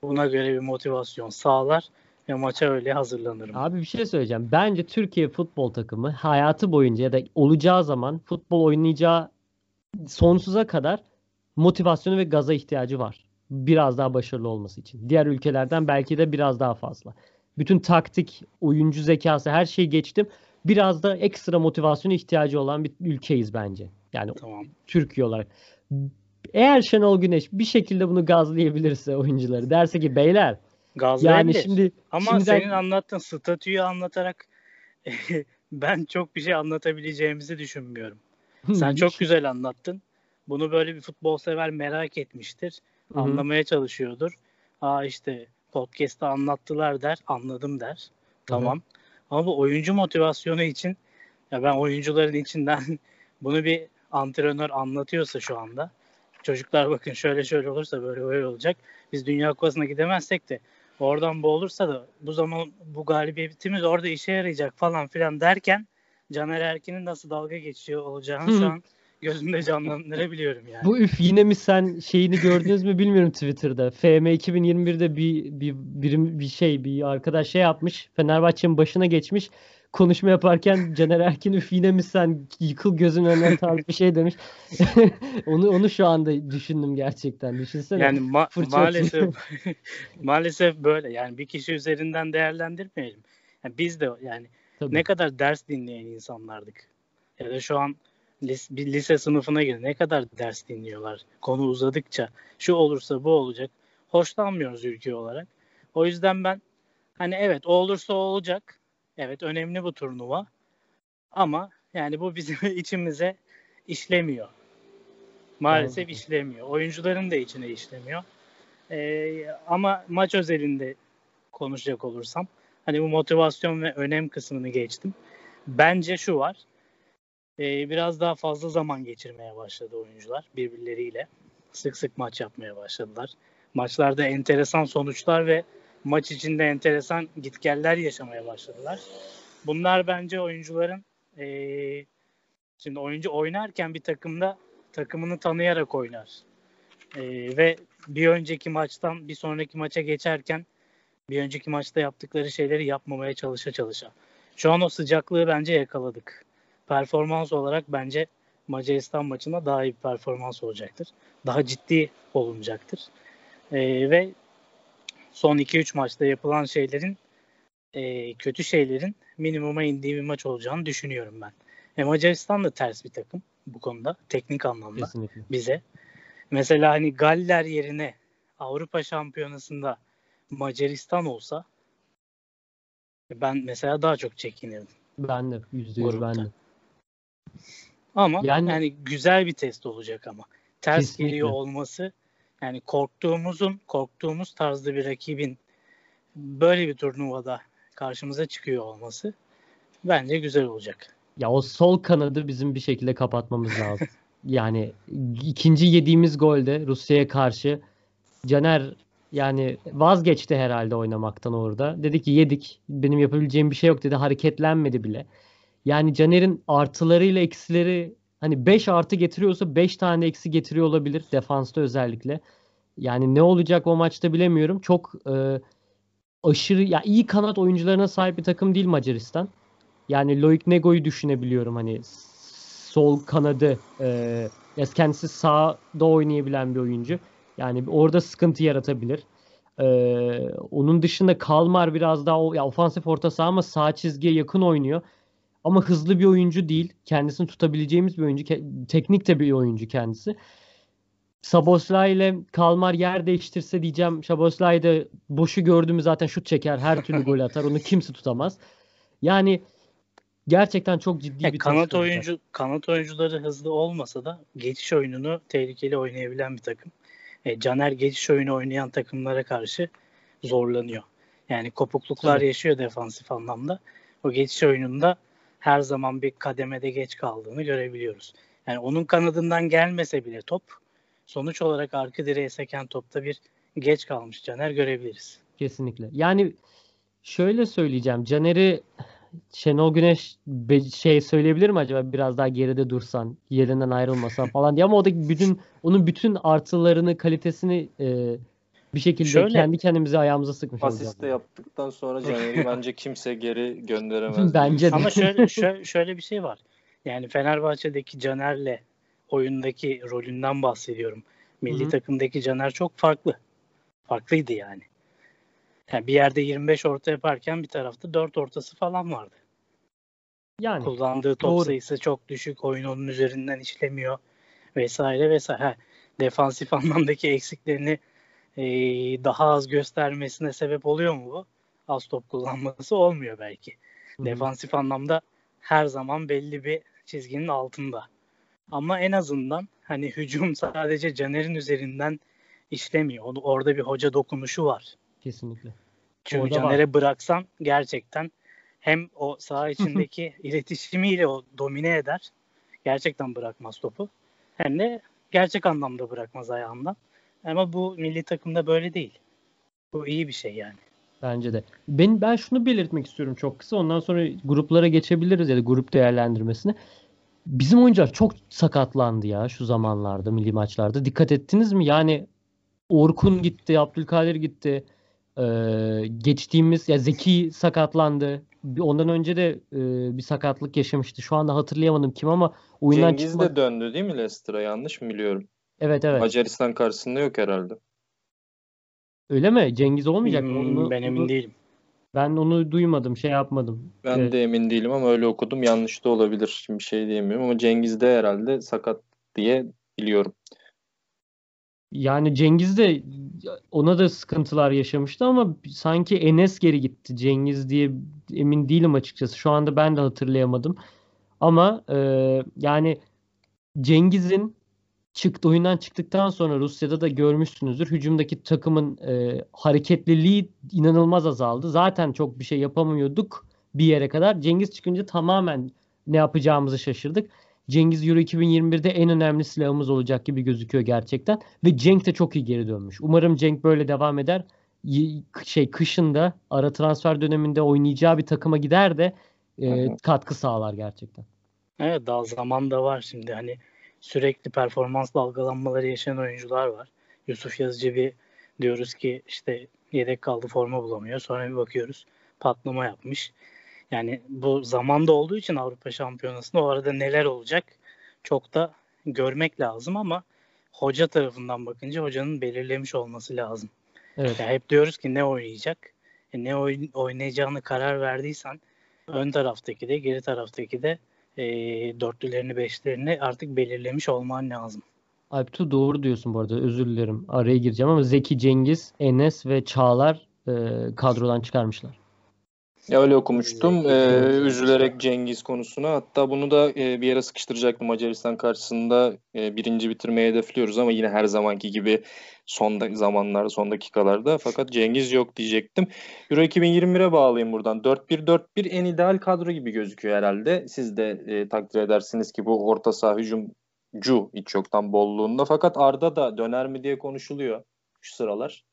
buna göre bir motivasyon sağlar ve maça öyle hazırlanır mı? Abi bir şey söyleyeceğim. Bence Türkiye futbol takımı hayatı boyunca ya da olacağı zaman futbol oynayacağı sonsuza kadar motivasyonu ve gaza ihtiyacı var. Biraz daha başarılı olması için. Diğer ülkelerden belki de biraz daha fazla. Bütün taktik, oyuncu zekası her şeyi geçtim. Biraz da ekstra motivasyona ihtiyacı olan bir ülkeyiz bence. Yani Tamam. Türkiye olarak. Eğer Şenol Güneş bir şekilde bunu gazlayabilirse oyuncuları derse ki beyler Gazlayabilir. yani şimdi Ama şimdiden- senin anlattığın statüyü anlatarak ben çok bir şey anlatabileceğimizi düşünmüyorum. Sen çok güzel anlattın. Bunu böyle bir futbol sever merak etmiştir. Hı hı. Anlamaya çalışıyordur. Aa işte podcast'ta anlattılar der. Anladım der. Tamam. Ama bu oyuncu motivasyonu için ya ben oyuncuların içinden bunu bir antrenör anlatıyorsa şu anda çocuklar bakın şöyle şöyle olursa böyle böyle olacak. Biz Dünya Kupası'na gidemezsek de oradan bu olursa da bu zaman bu galibiyetimiz orada işe yarayacak falan filan derken Caner Erkin'in nasıl dalga geçiyor olacağını Hı. şu an gözümde canlandırabiliyorum yani. Bu üf yine mi sen şeyini gördünüz mü bilmiyorum Twitter'da. FM 2021'de bir bir birim bir şey bir arkadaş şey yapmış. Fenerbahçe'nin başına geçmiş. Konuşma yaparken Caner Erkin üf yine mi sen yıkıl gözün önüne tarzı bir şey demiş. onu onu şu anda düşündüm gerçekten. Düşünsene. Yani ma- fırça maalesef maalesef böyle. Yani bir kişi üzerinden değerlendirmeyelim. Yani biz de yani Tabii. ne kadar ders dinleyen insanlardık. Ya da şu an lis- bir lise sınıfına girin. Ne kadar ders dinliyorlar. Konu uzadıkça şu olursa bu olacak. Hoşlanmıyoruz ülke olarak. O yüzden ben hani evet o olursa olacak. Evet önemli bu turnuva. Ama yani bu bizim içimize işlemiyor. Maalesef de. işlemiyor. Oyuncuların da içine işlemiyor. Ee, ama maç özelinde konuşacak olursam hani bu motivasyon ve önem kısmını geçtim. Bence şu var. Ee, biraz daha fazla zaman geçirmeye başladı oyuncular birbirleriyle. Sık sık maç yapmaya başladılar. Maçlarda enteresan sonuçlar ve maç içinde enteresan gitgeller yaşamaya başladılar. Bunlar bence oyuncuların ee, şimdi oyuncu oynarken bir takımda takımını tanıyarak oynar. Ee, ve bir önceki maçtan bir sonraki maça geçerken bir önceki maçta yaptıkları şeyleri yapmamaya çalışa çalışa. Şu an o sıcaklığı bence yakaladık. Performans olarak bence Macaristan maçında daha iyi bir performans olacaktır. Daha ciddi olunacaktır. Ee, ve son 2-3 maçta yapılan şeylerin e, kötü şeylerin minimuma indiği bir maç olacağını düşünüyorum ben. E, Macaristan da ters bir takım bu konuda teknik anlamda Kesinlikle. bize. Mesela hani Galler yerine Avrupa Şampiyonası'nda Macaristan olsa ben mesela daha çok çekinirdim. Ben de yüzde yüz ben de. Ama yani, Yani- güzel bir test olacak ama. Ters Kesinlikle. geliyor olması yani korktuğumuzun korktuğumuz tarzda bir rakibin böyle bir turnuvada karşımıza çıkıyor olması bence güzel olacak. Ya o sol kanadı bizim bir şekilde kapatmamız lazım. Yani ikinci yediğimiz golde Rusya'ya karşı Caner yani vazgeçti herhalde oynamaktan orada. Dedi ki yedik. Benim yapabileceğim bir şey yok dedi. Hareketlenmedi bile. Yani Caner'in artılarıyla eksileri hani 5 artı getiriyorsa 5 tane eksi getiriyor olabilir defansta özellikle. Yani ne olacak o maçta bilemiyorum. Çok e, aşırı ya iyi kanat oyuncularına sahip bir takım değil Macaristan. Yani Loic Nego'yu düşünebiliyorum hani sol kanadı e, ya kendisi sağda oynayabilen bir oyuncu. Yani orada sıkıntı yaratabilir. E, onun dışında Kalmar biraz daha ya ofansif orta saha ama sağ çizgiye yakın oynuyor. Ama hızlı bir oyuncu değil. Kendisini tutabileceğimiz bir oyuncu. Ke- Teknik de bir oyuncu kendisi. Saboslay ile Kalmar yer değiştirse diyeceğim. Saboslay da boşu gördüğümü zaten şut çeker. Her türlü gol atar. Onu kimse tutamaz. Yani gerçekten çok ciddi Ya bir kanat test olacak. oyuncu kanat oyuncuları hızlı olmasa da geçiş oyununu tehlikeli oynayabilen bir takım. E, Caner geçiş oyunu oynayan takımlara karşı zorlanıyor. Yani kopukluklar Tabii. yaşıyor defansif anlamda. O geçiş oyununda her zaman bir kademede geç kaldığını görebiliyoruz. Yani onun kanadından gelmese bile top sonuç olarak arka direğe seken topta bir geç kalmış Caner görebiliriz. Kesinlikle. Yani şöyle söyleyeceğim. Caner'i Şenol Güneş şey söyleyebilir mi acaba biraz daha geride dursan, yerinden ayrılmasan falan diye ama o da bütün onun bütün artılarını, kalitesini e, bir şekilde Şöyle- kendi kendimize ayağımıza sıkmış olacağız. Asiste yaptıktan sonra Caner'i bence kimse geri gönderemez. Bence de. Ama şöyle, şöyle, şöyle bir şey var. Yani Fenerbahçe'deki Caner'le oyundaki rolünden bahsediyorum. Milli Hı hı. takımdaki Caner çok farklı. Farklıydı yani. yani. Bir yerde 25 orta yaparken bir tarafta 4 ortası falan vardı. Yani Kullandığı top Doğru. sayısı çok düşük. Oyun onun üzerinden işlemiyor. Vesaire vesaire. Ha, defansif anlamdaki eksiklerini e, daha az göstermesine sebep oluyor mu bu? Az top kullanması olmuyor belki. Hı hı. Defansif anlamda her zaman belli bir çizginin altında. Ama en azından hani hücum sadece Caner'in üzerinden işlemiyor. Orada bir hoca dokunuşu var. kesinlikle. Çünkü Orada var. Caner'e bıraksan gerçekten hem o saha içindeki iletişimiyle o domine eder. Gerçekten bırakmaz topu. Hem de gerçek anlamda bırakmaz ayağından. Ama bu milli takımda böyle değil. Bu iyi bir şey yani. Bence de. Ben ben şunu belirtmek istiyorum çok kısa. Ondan sonra gruplara geçebiliriz ya da grup değerlendirmesine. Bizim oyuncular çok sakatlandı ya şu zamanlarda milli maçlarda. Dikkat ettiniz mi? Yani Orkun gitti, Abdülkadir gitti. Ee, geçtiğimiz ya Zeki sakatlandı. Ondan önce de e, bir sakatlık yaşamıştı. Şu anda hatırlayamadım kim ama oyundan Cengiz çıkmak. de döndü değil mi Leicester'a? Yanlış mı biliyorum? Evet evet. Macaristan karşısında yok herhalde. Öyle mi? Cengiz olmayacak mı? Hmm, Onu- ben emin onu- değilim. Ben onu duymadım, şey yapmadım. Ben Evet. de emin değilim ama öyle okudum. Yanlış da olabilir. Şimdi bir şey diyemiyorum ama Cengiz de herhalde sakat diye biliyorum. Yani Cengiz de ona da sıkıntılar yaşamıştı ama sanki Enes geri gitti. Cengiz diye emin değilim açıkçası. Şu anda ben de hatırlayamadım. Ama e, yani Cengiz'in çıktı oyundan çıktıktan sonra Rusya'da da görmüşsünüzdür. Hücumdaki takımın e, hareketliliği inanılmaz azaldı. Zaten çok bir şey yapamıyorduk bir yere kadar. Cengiz çıkınca tamamen ne yapacağımızı şaşırdık. Cengiz Euro 2021'de en önemli silahımız olacak gibi gözüküyor gerçekten. Ve Cenk de çok iyi geri dönmüş. Umarım Cenk böyle devam eder. Şey kışında ara transfer döneminde oynayacağı bir takıma gider de e, katkı sağlar gerçekten. Evet daha zaman da var şimdi hani sürekli performans dalgalanmaları yaşayan oyuncular var. Yusuf Yazıcı bir diyoruz ki işte yedek kaldı forma bulamıyor. Sonra bir bakıyoruz patlama yapmış. Yani bu zamanda olduğu için Avrupa Şampiyonası'nda o arada neler olacak çok da görmek lazım ama hoca tarafından bakınca hocanın belirlemiş olması lazım. Evet. Ya hep diyoruz ki ne oynayacak? E ne oyn- oynayacağını karar verdiysen ön taraftaki de geri taraftaki de e, dörtlülerini beşlerini artık belirlemiş olman lazım. Alptu doğru diyorsun bu arada. Özür dilerim. Araya gireceğim ama Zeki, Cengiz, Enes ve Çağlar e, kadrodan çıkarmışlar. Ya öyle okumuştum. Ee, Cengiz. üzülerek Cengiz konusuna. Hatta bunu da e, bir yere sıkıştıracaktım Macaristan karşısında. E, birinci bitirmeyi hedefliyoruz ama yine her zamanki gibi son da- zamanlarda, son dakikalarda. Fakat Cengiz yok diyecektim. Euro 2021'e bağlayayım buradan. 4-1-4-1 en ideal kadro gibi gözüküyor herhalde. Siz de e, takdir edersiniz ki bu orta saha hücumcu hiç yoktan bolluğunda. Fakat Arda da döner mi diye konuşuluyor şu sıralar.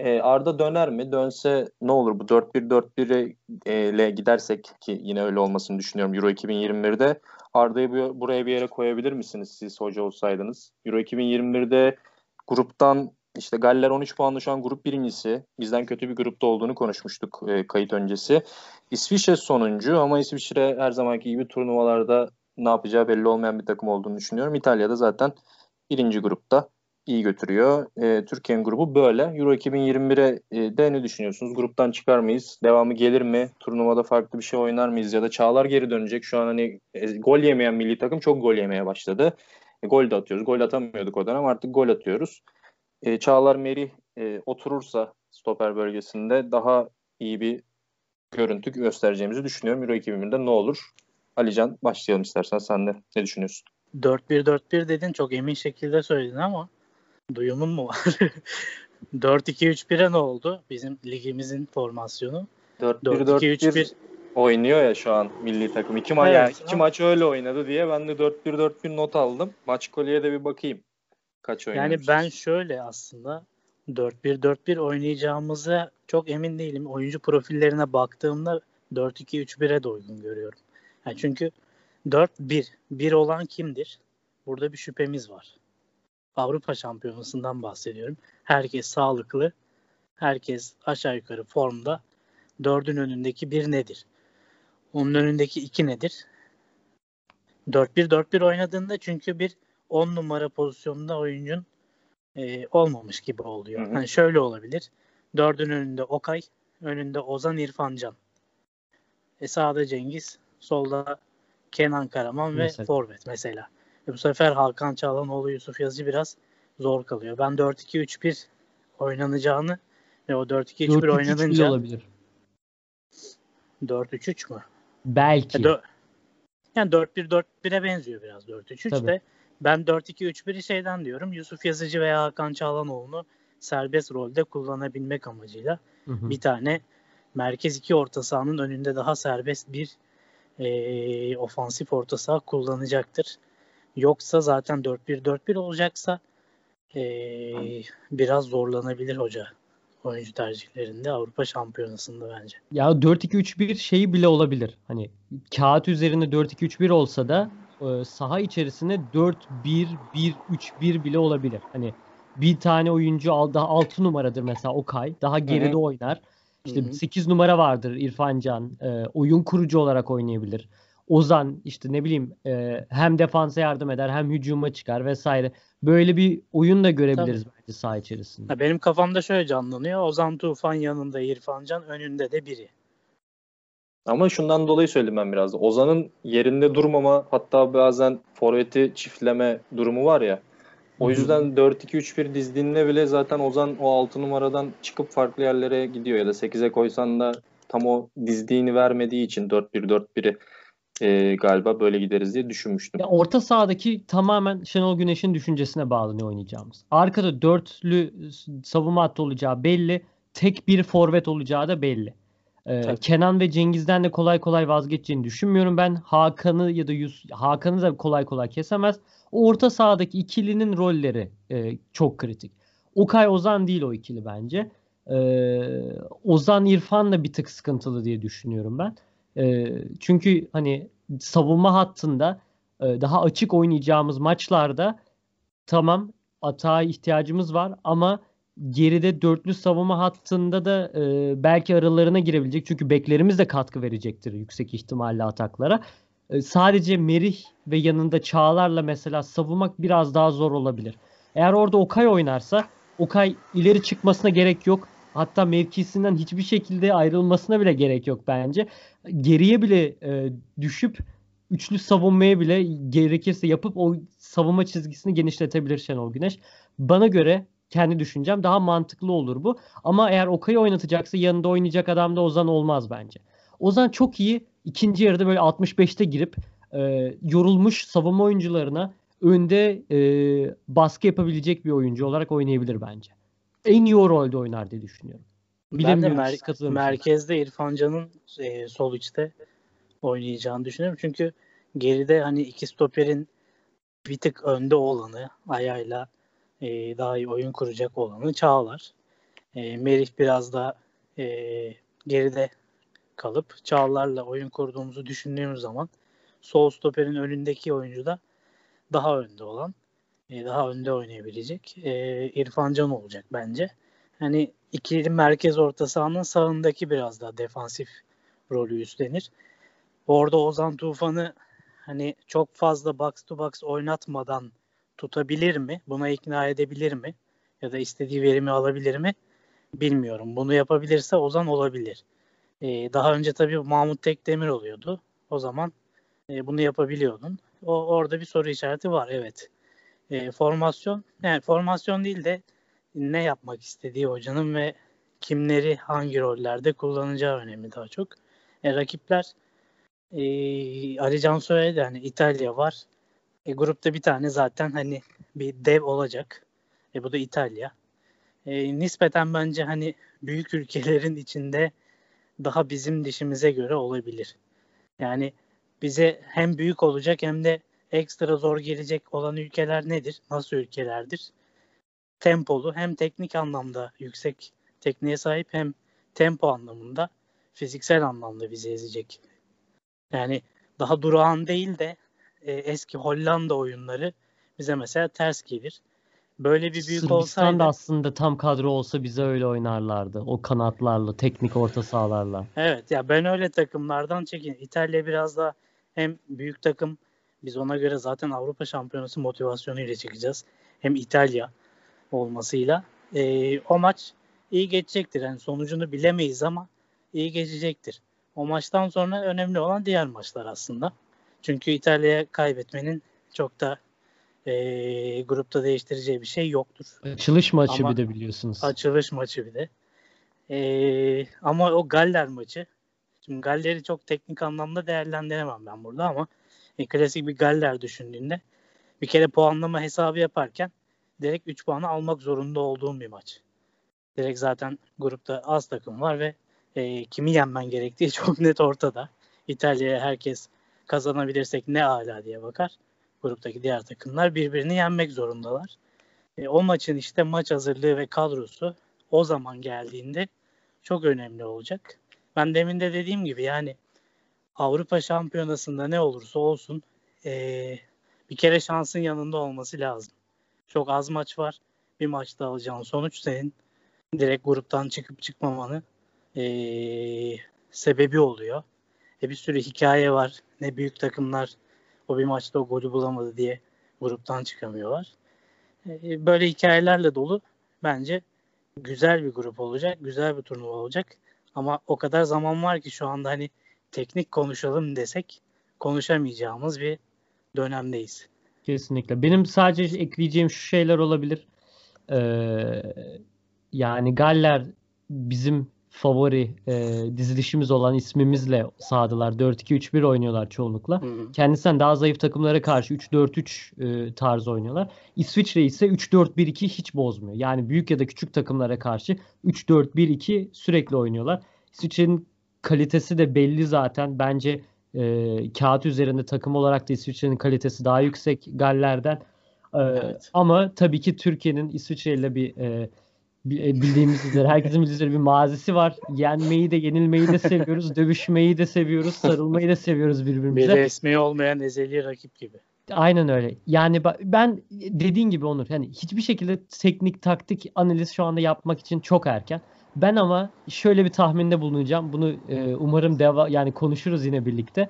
E, Arda döner mi? Dönse ne olur bu 4-1-4-1'e e, gidersek ki yine öyle olmasını düşünüyorum Euro 2021'de Arda'yı bu- buraya bir yere koyabilir misiniz siz hoca olsaydınız? Euro 2021'de gruptan işte Galler 13 puanla şu an grup birincisi. Bizden kötü bir grupta olduğunu konuşmuştuk e, kayıt öncesi. İsviçre sonuncu ama İsviçre her zamanki gibi turnuvalarda ne yapacağı belli olmayan bir takım olduğunu düşünüyorum. İtalya'da zaten birinci grupta iyi götürüyor. E, Türkiye'nin grubu böyle. Euro 2021'e e, de ne düşünüyorsunuz? Gruptan çıkar mıyız? Devamı gelir mi? Turnuvada farklı bir şey oynar mıyız? Ya da Çağlar geri dönecek. Şu an hani e, gol yemeyen milli takım çok gol yemeye başladı. E, gol de atıyoruz. Gol atamıyorduk o dönem. Artık gol atıyoruz. E, Çağlar Merih e, oturursa stoper bölgesinde daha iyi bir görüntü göstereceğimizi düşünüyorum. Euro 2021'de ne olur? Alican başlayalım istersen sen de. Ne düşünüyorsun? 4-1-4-1 dedin çok emin şekilde söyledin ama duyumun mu var? 4-2-3-1'e ne oldu? Bizim ligimizin formasyonu. 4-2-3-1 oynuyor ya şu an milli takım. İki, ma Evet, yani iki maç öyle oynadı diye ben de 4-1-4-1 not aldım. Maç kolye de bir bakayım. Kaç oynamış. Yani ben şöyle aslında 4-1-4-1 oynayacağımıza çok emin değilim. Oyuncu profillerine baktığımda 4-2-3-1'e de uygun görüyorum. Yani çünkü 4-1 1 olan kimdir? Burada bir şüphemiz var. Avrupa Şampiyonası'ndan bahsediyorum. Herkes sağlıklı. Herkes aşağı yukarı formda. Dördün önündeki bir nedir? Onun önündeki iki nedir? 4-1-4-1 oynadığında çünkü bir 10 numara pozisyonunda oyuncun e, olmamış gibi oluyor. Hı hı. Hani şöyle olabilir. Dördün önünde Okay, önünde Ozan İrfancan. E sağda Cengiz, solda Kenan Karaman ve Mesela. Forvet mesela. E bu sefer Hakan Çalhanoğlu, Yusuf Yazıcı biraz zor kalıyor. Ben 4-2-3-1 oynanacağını ve o 4-2-3-1 4-3-3 bile oynanınca olabilir. 4-3-3 mü? Belki. E, dö- yani 4-1-4-1'e benziyor biraz 4-3-3 Tabii. de. Ben 4-2-3-1'i şeyden diyorum. Yusuf Yazıcı veya Hakan Çağlanoğlu'nu serbest rolde kullanabilmek amacıyla Hı hı. bir tane merkez iki orta sahanın önünde daha serbest bir e, ofansif orta saha kullanacaktır. Yoksa zaten 4-1-4-1 olacaksa e, biraz zorlanabilir hoca oyuncu tercihlerinde Avrupa Şampiyonası'nda bence. Ya 4-2-3-1 şeyi bile olabilir. Hani kağıt üzerinde 4-2-3-1 olsa da e, saha içerisinde 4-1-1-3-1 bile olabilir. Hani bir tane oyuncu al, daha 6 numaradır mesela Okay. Daha geride oynar. İşte Hı hı. 8 numara vardır İrfan Can. e, oyun kurucu olarak oynayabilir. Ozan işte ne bileyim e, hem defansa yardım eder hem hücuma çıkar vesaire. Böyle bir oyun da görebiliriz bence saha içerisinde. Ha, benim kafamda şöyle canlanıyor. Ozan Tufan yanında İrfan Can önünde de biri. Ama şundan dolayı söyledim ben biraz da. Ozan'ın yerinde durmama hatta bazen forveti çiftleme durumu var ya. O yüzden 4-2-3-1 dizdiğinde bile zaten Ozan o 6 numaradan çıkıp farklı yerlere gidiyor ya da 8'e koysan da tam o dizdiğini vermediği için 4-1-4-1'i e, galiba böyle gideriz diye düşünmüştüm. Ya orta sahadaki tamamen Şenol Güneş'in düşüncesine bağlanıyor oynayacağımız. Arkada dörtlü savunma hattı olacağı belli. Tek bir forvet olacağı da belli. Ee, Tabii. Kenan ve Cengiz'den de kolay kolay vazgeçeceğini düşünmüyorum ben. Hakan'ı ya da Yus Hakan'ı da kolay kolay kesemez. O orta sahadaki ikilinin rolleri e, çok kritik. Okay Ozan değil o ikili bence. Ee, Ozan İrfan da bir tık sıkıntılı diye düşünüyorum ben. Ee, çünkü hani savunma hattında e, daha açık oynayacağımız maçlarda tamam atağa ihtiyacımız var ama geride dörtlü savunma hattında da e, belki aralarına girebilecek. Çünkü beklerimiz de katkı verecektir yüksek ihtimalle ataklara. E, sadece Merih ve yanında Çağlar'la mesela savunmak biraz daha zor olabilir. Eğer orada Okay oynarsa Okay ileri çıkmasına gerek yok. Hatta mevkisinden hiçbir şekilde ayrılmasına bile gerek yok bence. Geriye bile e, düşüp üçlü savunmaya bile gerekirse yapıp o savunma çizgisini genişletebilir Şenol Güneş. Bana göre kendi düşüncem daha mantıklı olur bu. Ama eğer Okay'ı oynatacaksa yanında oynayacak adam da Ozan olmaz bence. Ozan çok iyi ikinci yarıda böyle 65'te girip e, yorulmuş savunma oyuncularına önde e, baskı yapabilecek bir oyuncu olarak oynayabilir bence. En iyi o rolde oynar diye düşünüyorum. Ben de Bilemiyorum, mer- merkezde İrfan Can'ın e, sol içte oynayacağını düşünüyorum. Çünkü geride hani iki stoperin bir tık önde olanı ayağıyla e, daha iyi oyun kuracak olanı Çağlar. E, Merih biraz da e, geride kalıp Çağlar'la oyun kurduğumuzu düşündüğümüz zaman sol stoperin önündeki oyuncu da daha önde olan e, daha önde oynayabilecek e, İrfan Can olacak bence. Hani ikili merkez orta sahanın sağındaki biraz daha defansif rolü üstlenir. Orada Ozan Tufan'ı hani çok fazla box to box oynatmadan tutabilir mi? Buna ikna edebilir mi? Ya da istediği verimi alabilir mi? Bilmiyorum. Bunu yapabilirse Ozan olabilir. Ee, daha önce tabii Mahmut Tekdemir oluyordu. O zaman e, bunu yapabiliyordun. O orada bir soru işareti var. Evet. E, formasyon, yani formasyon değil de ne yapmak istediği hocanın ve kimleri hangi rollerde kullanacağı önemli daha çok. E, rakipler e, Ali Can söyledi hani İtalya var. E, grupta bir tane zaten hani bir dev olacak. E, bu da İtalya. E, nispeten bence hani büyük ülkelerin içinde daha bizim dişimize göre olabilir. Yani bize hem büyük olacak hem de ekstra zor gelecek olan ülkeler nedir? Nasıl ülkelerdir? Tempolu hem teknik anlamda yüksek tekniğe sahip hem tempo anlamında fiziksel anlamda bizi ezecek. Yani daha durağan değil de e, eski Hollanda oyunları bize mesela ters gelir. Böyle bir büyük Sırbistan olsaydı da aslında tam kadro olsa bize öyle oynarlardı. O kanatlarla, teknik orta sahalarla. Evet ya ben öyle takımlardan çekin. İtalya biraz da hem büyük takım biz ona göre zaten Avrupa Şampiyonası motivasyonu ile çıkacağız. Hem İtalya olmasıyla. Ee, o maç iyi geçecektir. Yani sonucunu bilemeyiz ama iyi geçecektir. O maçtan sonra önemli olan diğer maçlar aslında. Çünkü İtalya'ya kaybetmenin çok da ee, grupta değiştireceği bir şey yoktur. Açılış maçı Ama bir de biliyorsunuz. Açılış maçı bir de. Ee, ama o Galler maçı. Şimdi Galler'i çok teknik anlamda değerlendiremem ben burada ama e, klasik bir Galler düşündüğünde bir kere puanlama hesabı yaparken direkt 3 puanı almak zorunda olduğum bir maç. Direkt zaten grupta az takım var ve e, kimi yenmen gerektiği çok net ortada. İtalya'ya herkes kazanabilirsek ne ala diye bakar. Gruptaki diğer takımlar birbirini yenmek zorundalar. E, o maçın işte maç hazırlığı ve kadrosu o zaman geldiğinde çok önemli olacak. Ben demin de dediğim gibi yani Avrupa Şampiyonası'nda ne olursa olsun e, bir kere şansın yanında olması lazım. Çok az maç var. Bir maçta alacağın sonuç senin direkt gruptan çıkıp çıkmamanı e, sebebi oluyor. E, bir sürü hikaye var. Ne büyük takımlar o bir maçta o golü bulamadı diye gruptan çıkamıyorlar. E, böyle hikayelerle dolu bence güzel bir grup olacak, güzel bir turnuva olacak. Ama o kadar zaman var ki şu anda hani teknik konuşalım desek konuşamayacağımız bir dönemdeyiz. Kesinlikle. Benim sadece ekleyeceğim şu şeyler olabilir. Ee, yani Galler bizim favori e, dizilişimiz olan ismimizle sahadalar. 4-2-3-1 oynuyorlar çoğunlukla. Hı hı. Kendisinden daha zayıf takımlara karşı 3-4-3 e, tarzı oynuyorlar. İsviçre ise 3-4-1-2 hiç bozmuyor. Yani büyük ya da küçük takımlara karşı 3-4-1-2 sürekli oynuyorlar. İsviçre'nin kalitesi de belli zaten. Bence e, kağıt üzerinde takım olarak da İsviçre'nin kalitesi daha yüksek Galler'den. E, Evet. Ama tabii ki Türkiye'nin İsviçre ile bir e, e, bildiğimiz üzere, herkesin bildiği üzere bir mazisi var. Yenmeyi de, yenilmeyi de seviyoruz, dövüşmeyi de seviyoruz, sarılmayı da seviyoruz Bir birbirimize. resmi olmayan ezeli rakip gibi. Aynen öyle. Yani ben dediğin gibi Onur, hani hiçbir şekilde teknik, taktik analiz şu anda yapmak için çok erken. Ben ama şöyle bir tahminde bulunacağım. Bunu e, umarım deva yani konuşuruz yine birlikte.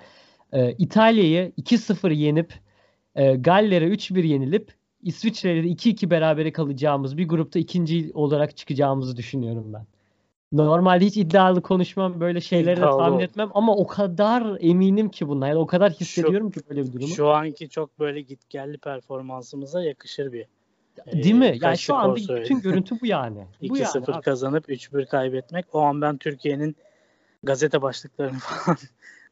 E, İtalya'yı 2-0 yenip e, Galler'e 3-1 yenilip İsviçre'yle de 2-2 berabere kalacağımız bir grupta ikinci olarak çıkacağımızı düşünüyorum ben. Normalde hiç iddialı konuşmam, böyle şeyleri de tahmin etmem ama o kadar eminim ki bundan. Yani o kadar hissediyorum ki böyle bir durumu. Şu anki çok böyle gitgelli performansımıza yakışır bir. Değil mi? Yani şu anda bütün görüntü bu yani. Bu yani 2-0 abi. kazanıp 3-1 kaybetmek. O an ben Türkiye'nin gazete başlıklarını falan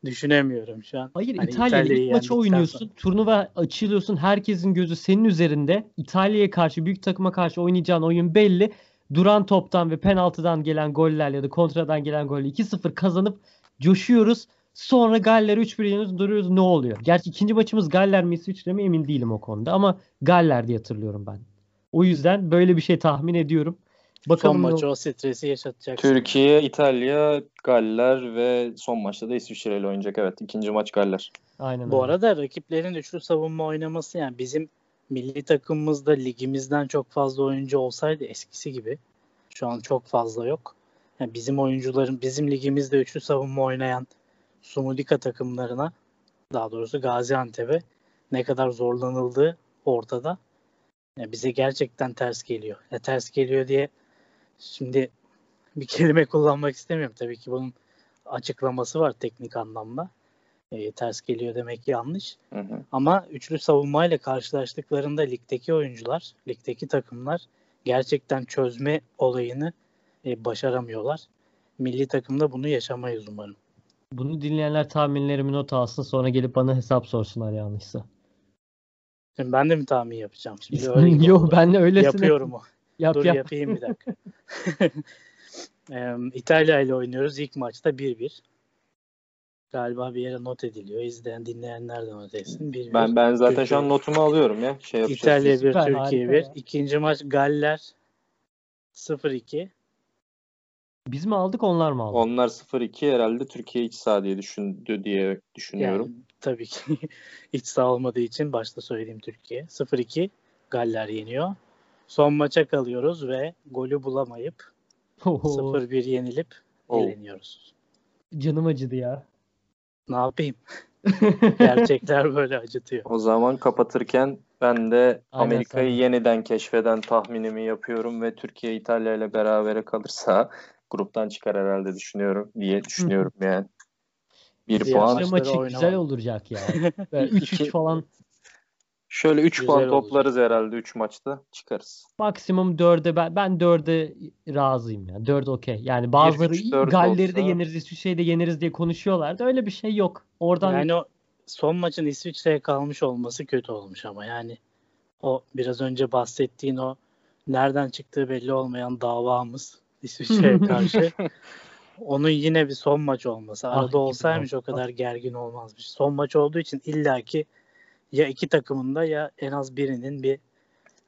düşünemiyorum şu an. Hayır Hani İtalya İtalya'yı ilk maçı oynuyorsun. sonra. Turnuva açılıyorsun. Herkesin gözü senin üzerinde. İtalya'ya karşı, büyük takıma karşı oynayacağın oyun belli. Duran toptan ve penaltıdan gelen gollerle ya da kontradan gelen golle 2-0 kazanıp coşuyoruz. Sonra Galler 3-1 yeniyoruz. Duruyoruz ne oluyor? Gerçi ikinci maçımız Galler mi İsviçre mi emin değilim o konuda ama Galler diye hatırlıyorum ben. O yüzden böyle bir şey tahmin ediyorum. Bakalım Son maçı o stresi yaşatacak. Türkiye, İtalya, Galler ve son maçta da İsviçre ile oynayacak. Evet ikinci maç Galler. Aynen Bu öyle. arada rakiplerin üçlü savunma oynaması yani bizim milli takımımızda ligimizden çok fazla oyuncu olsaydı eskisi gibi şu an çok fazla yok. Yani bizim oyuncuların bizim ligimizde üçlü savunma oynayan Sumudika takımlarına daha doğrusu Gaziantep'e ne kadar zorlanıldığı ortada. Yani bize gerçekten ters geliyor. Ya ters geliyor diye şimdi bir kelime kullanmak istemiyorum. Tabii ki bunun açıklaması var teknik anlamda. E, ters geliyor demek yanlış. Hı hı. Ama üçlü savunmayla karşılaştıklarında ligdeki oyuncular, ligdeki takımlar gerçekten çözme olayını e, başaramıyorlar. Milli takımda bunu yaşamayız umarım. Bunu dinleyenler tahminlerimi not alsın sonra gelip bana hesap sorsunlar yanlışsa. Şimdi ben de mi tahmin yapacağım? Şimdi öyle Yok ben de öylesine Yapıyorum o. yap Dur yap. yapayım bir dakika. İtalya ile oynuyoruz. İlk maçta 1-1. Galiba bir yere not ediliyor. İzleyen dinleyenler de not etsin. 1-1. Ben ben zaten şu an Türkiye- notumu alıyorum ya. Şey. İtalya 1, Süper, Türkiye harika 1. ya. İkinci maç Galler 0-2. Biz mi aldık onlar mı aldı? Onlar 0-2 herhalde Türkiye iç saha diye düşündü diye düşünüyorum. Yani tabii ki iç saha olmadığı için başta söylediğim Türkiye. 0-2 Galler yeniyor. Son maça kalıyoruz ve golü bulamayıp 0-1 yenilip Oo. eleniyoruz. Canım acıdı ya. Ne yapayım? Gerçekler böyle acıtıyor. O zaman kapatırken ben de Amerika'yı yeniden keşfeden tahminimi yapıyorum ve Türkiye İtalya ile berabere kalırsa gruptan çıkar herhalde düşünüyorum diye düşünüyorum yani. Bir Diğer puan. maçı oynamam. güzel olacak ya. Böyle 3-3 İki- falan. Şöyle 3 Güzel puan olacak. toplarız herhalde 3 maçta çıkarız. Maksimum 4'e ben, ben 4'e razıyım ya. 4 okey. Yani bazıları üç, dört Galler'i de yeniriz, İsviçre'yi de yeniriz diye konuşuyorlardı. Öyle bir şey yok. Oradan Yani o son maçın İsviçre'ye kalmış olması kötü olmuş ama yani o biraz önce bahsettiğin o nereden çıktığı belli olmayan davamız İsviçre'ye karşı onun yine bir son maç olması. Ah, Arada gibi olsaymış o kadar gergin olmazmış. Son maç olduğu için illaki ya iki takımın da ya en az birinin bir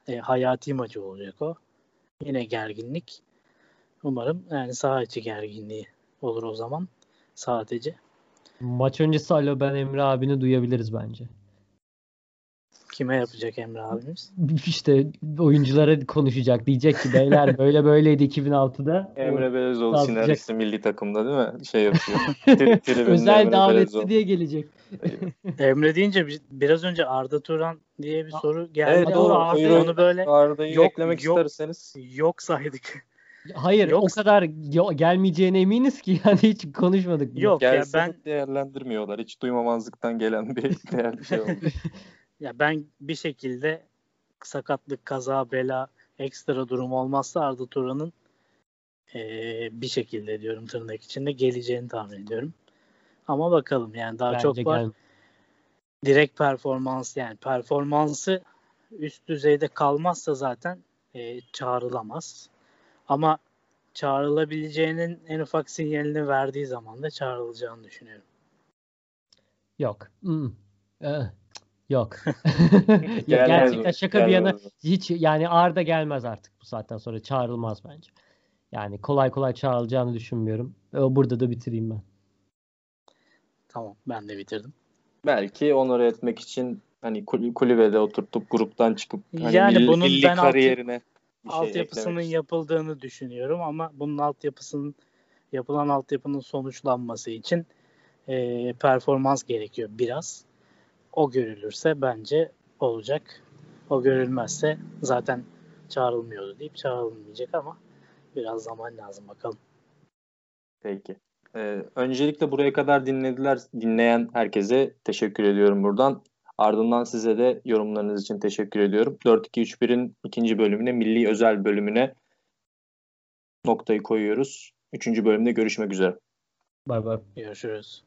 e, hayati maçı olacak o. Yine gerginlik. Umarım yani saha içi gerginliği olur o zaman sadece. maç öncesi alo ben Emre abini duyabiliriz bence. Kime yapacak Emre abimiz? İşte oyunculara konuşacak. Diyecek ki beyler böyle böyleydi 2006'da. Emre Belezoğlu senaristi milli takımda değil mi? Şey yapıyor. Özel davetli diye gelecek. Emre deyince bir- biraz önce Arda Turan diye bir soru geldi. Evet, doğru, Arda- onu, onu böyle Arda'yı Yok, eklemek yok. isterseniz. yok saydık. Hayır Yok. o kadar ge- gelmeyeceğine eminiz ki yani hiç konuşmadık. bunu. Yok ya ben de değerlendirmiyorlar. Hiç duymamazlıktan gelen bir değerli şey oldu. ya ben bir şekilde sakatlık, kaza, bela, ekstra durum olmazsa Arda Turan'ın eee, bir şekilde diyorum tırnak içinde geleceğini tahmin ediyorum. Ama bakalım yani daha Bence çok var. gel- direkt performans yani performansı üst düzeyde kalmazsa zaten e, çağrılamaz. Ama çağrılabileceğinin en ufak sinyalini verdiği zaman da çağrılacağını düşünüyorum. Yok. Hmm. Eh, Yok. Gelmez Ya gerçekten şaka bir yana Gelmez hiç yani Arda gelmez artık bu saatten sonra çağrılmaz bence. Yani kolay kolay çağrılacağını düşünmüyorum. O burada da bitireyim ben. Tamam ben de bitirdim. Belki onore etmek için hani kul- kulübede oturtup gruptan çıkıp hani Yani milli, bunun milli ben kariyerine bir şey altyapısının yapıldığını düşünüyorum ama bunun altyapısının yapılan altyapının sonuçlanması için e, performans gerekiyor biraz. O görülürse bence olacak. O görülmezse zaten çağrılmıyordu deyip çağrılmayacak ama biraz zaman lazım bakalım. Peki. Ee, öncelikle buraya kadar dinlediler, dinleyen herkese teşekkür ediyorum buradan. Ardından size de yorumlarınız için teşekkür ediyorum. 4-2-3-1'in ikinci bölümüne, milli özel bölümüne noktayı koyuyoruz. Üçüncü bölümde görüşmek üzere. Bay bay. Görüşürüz.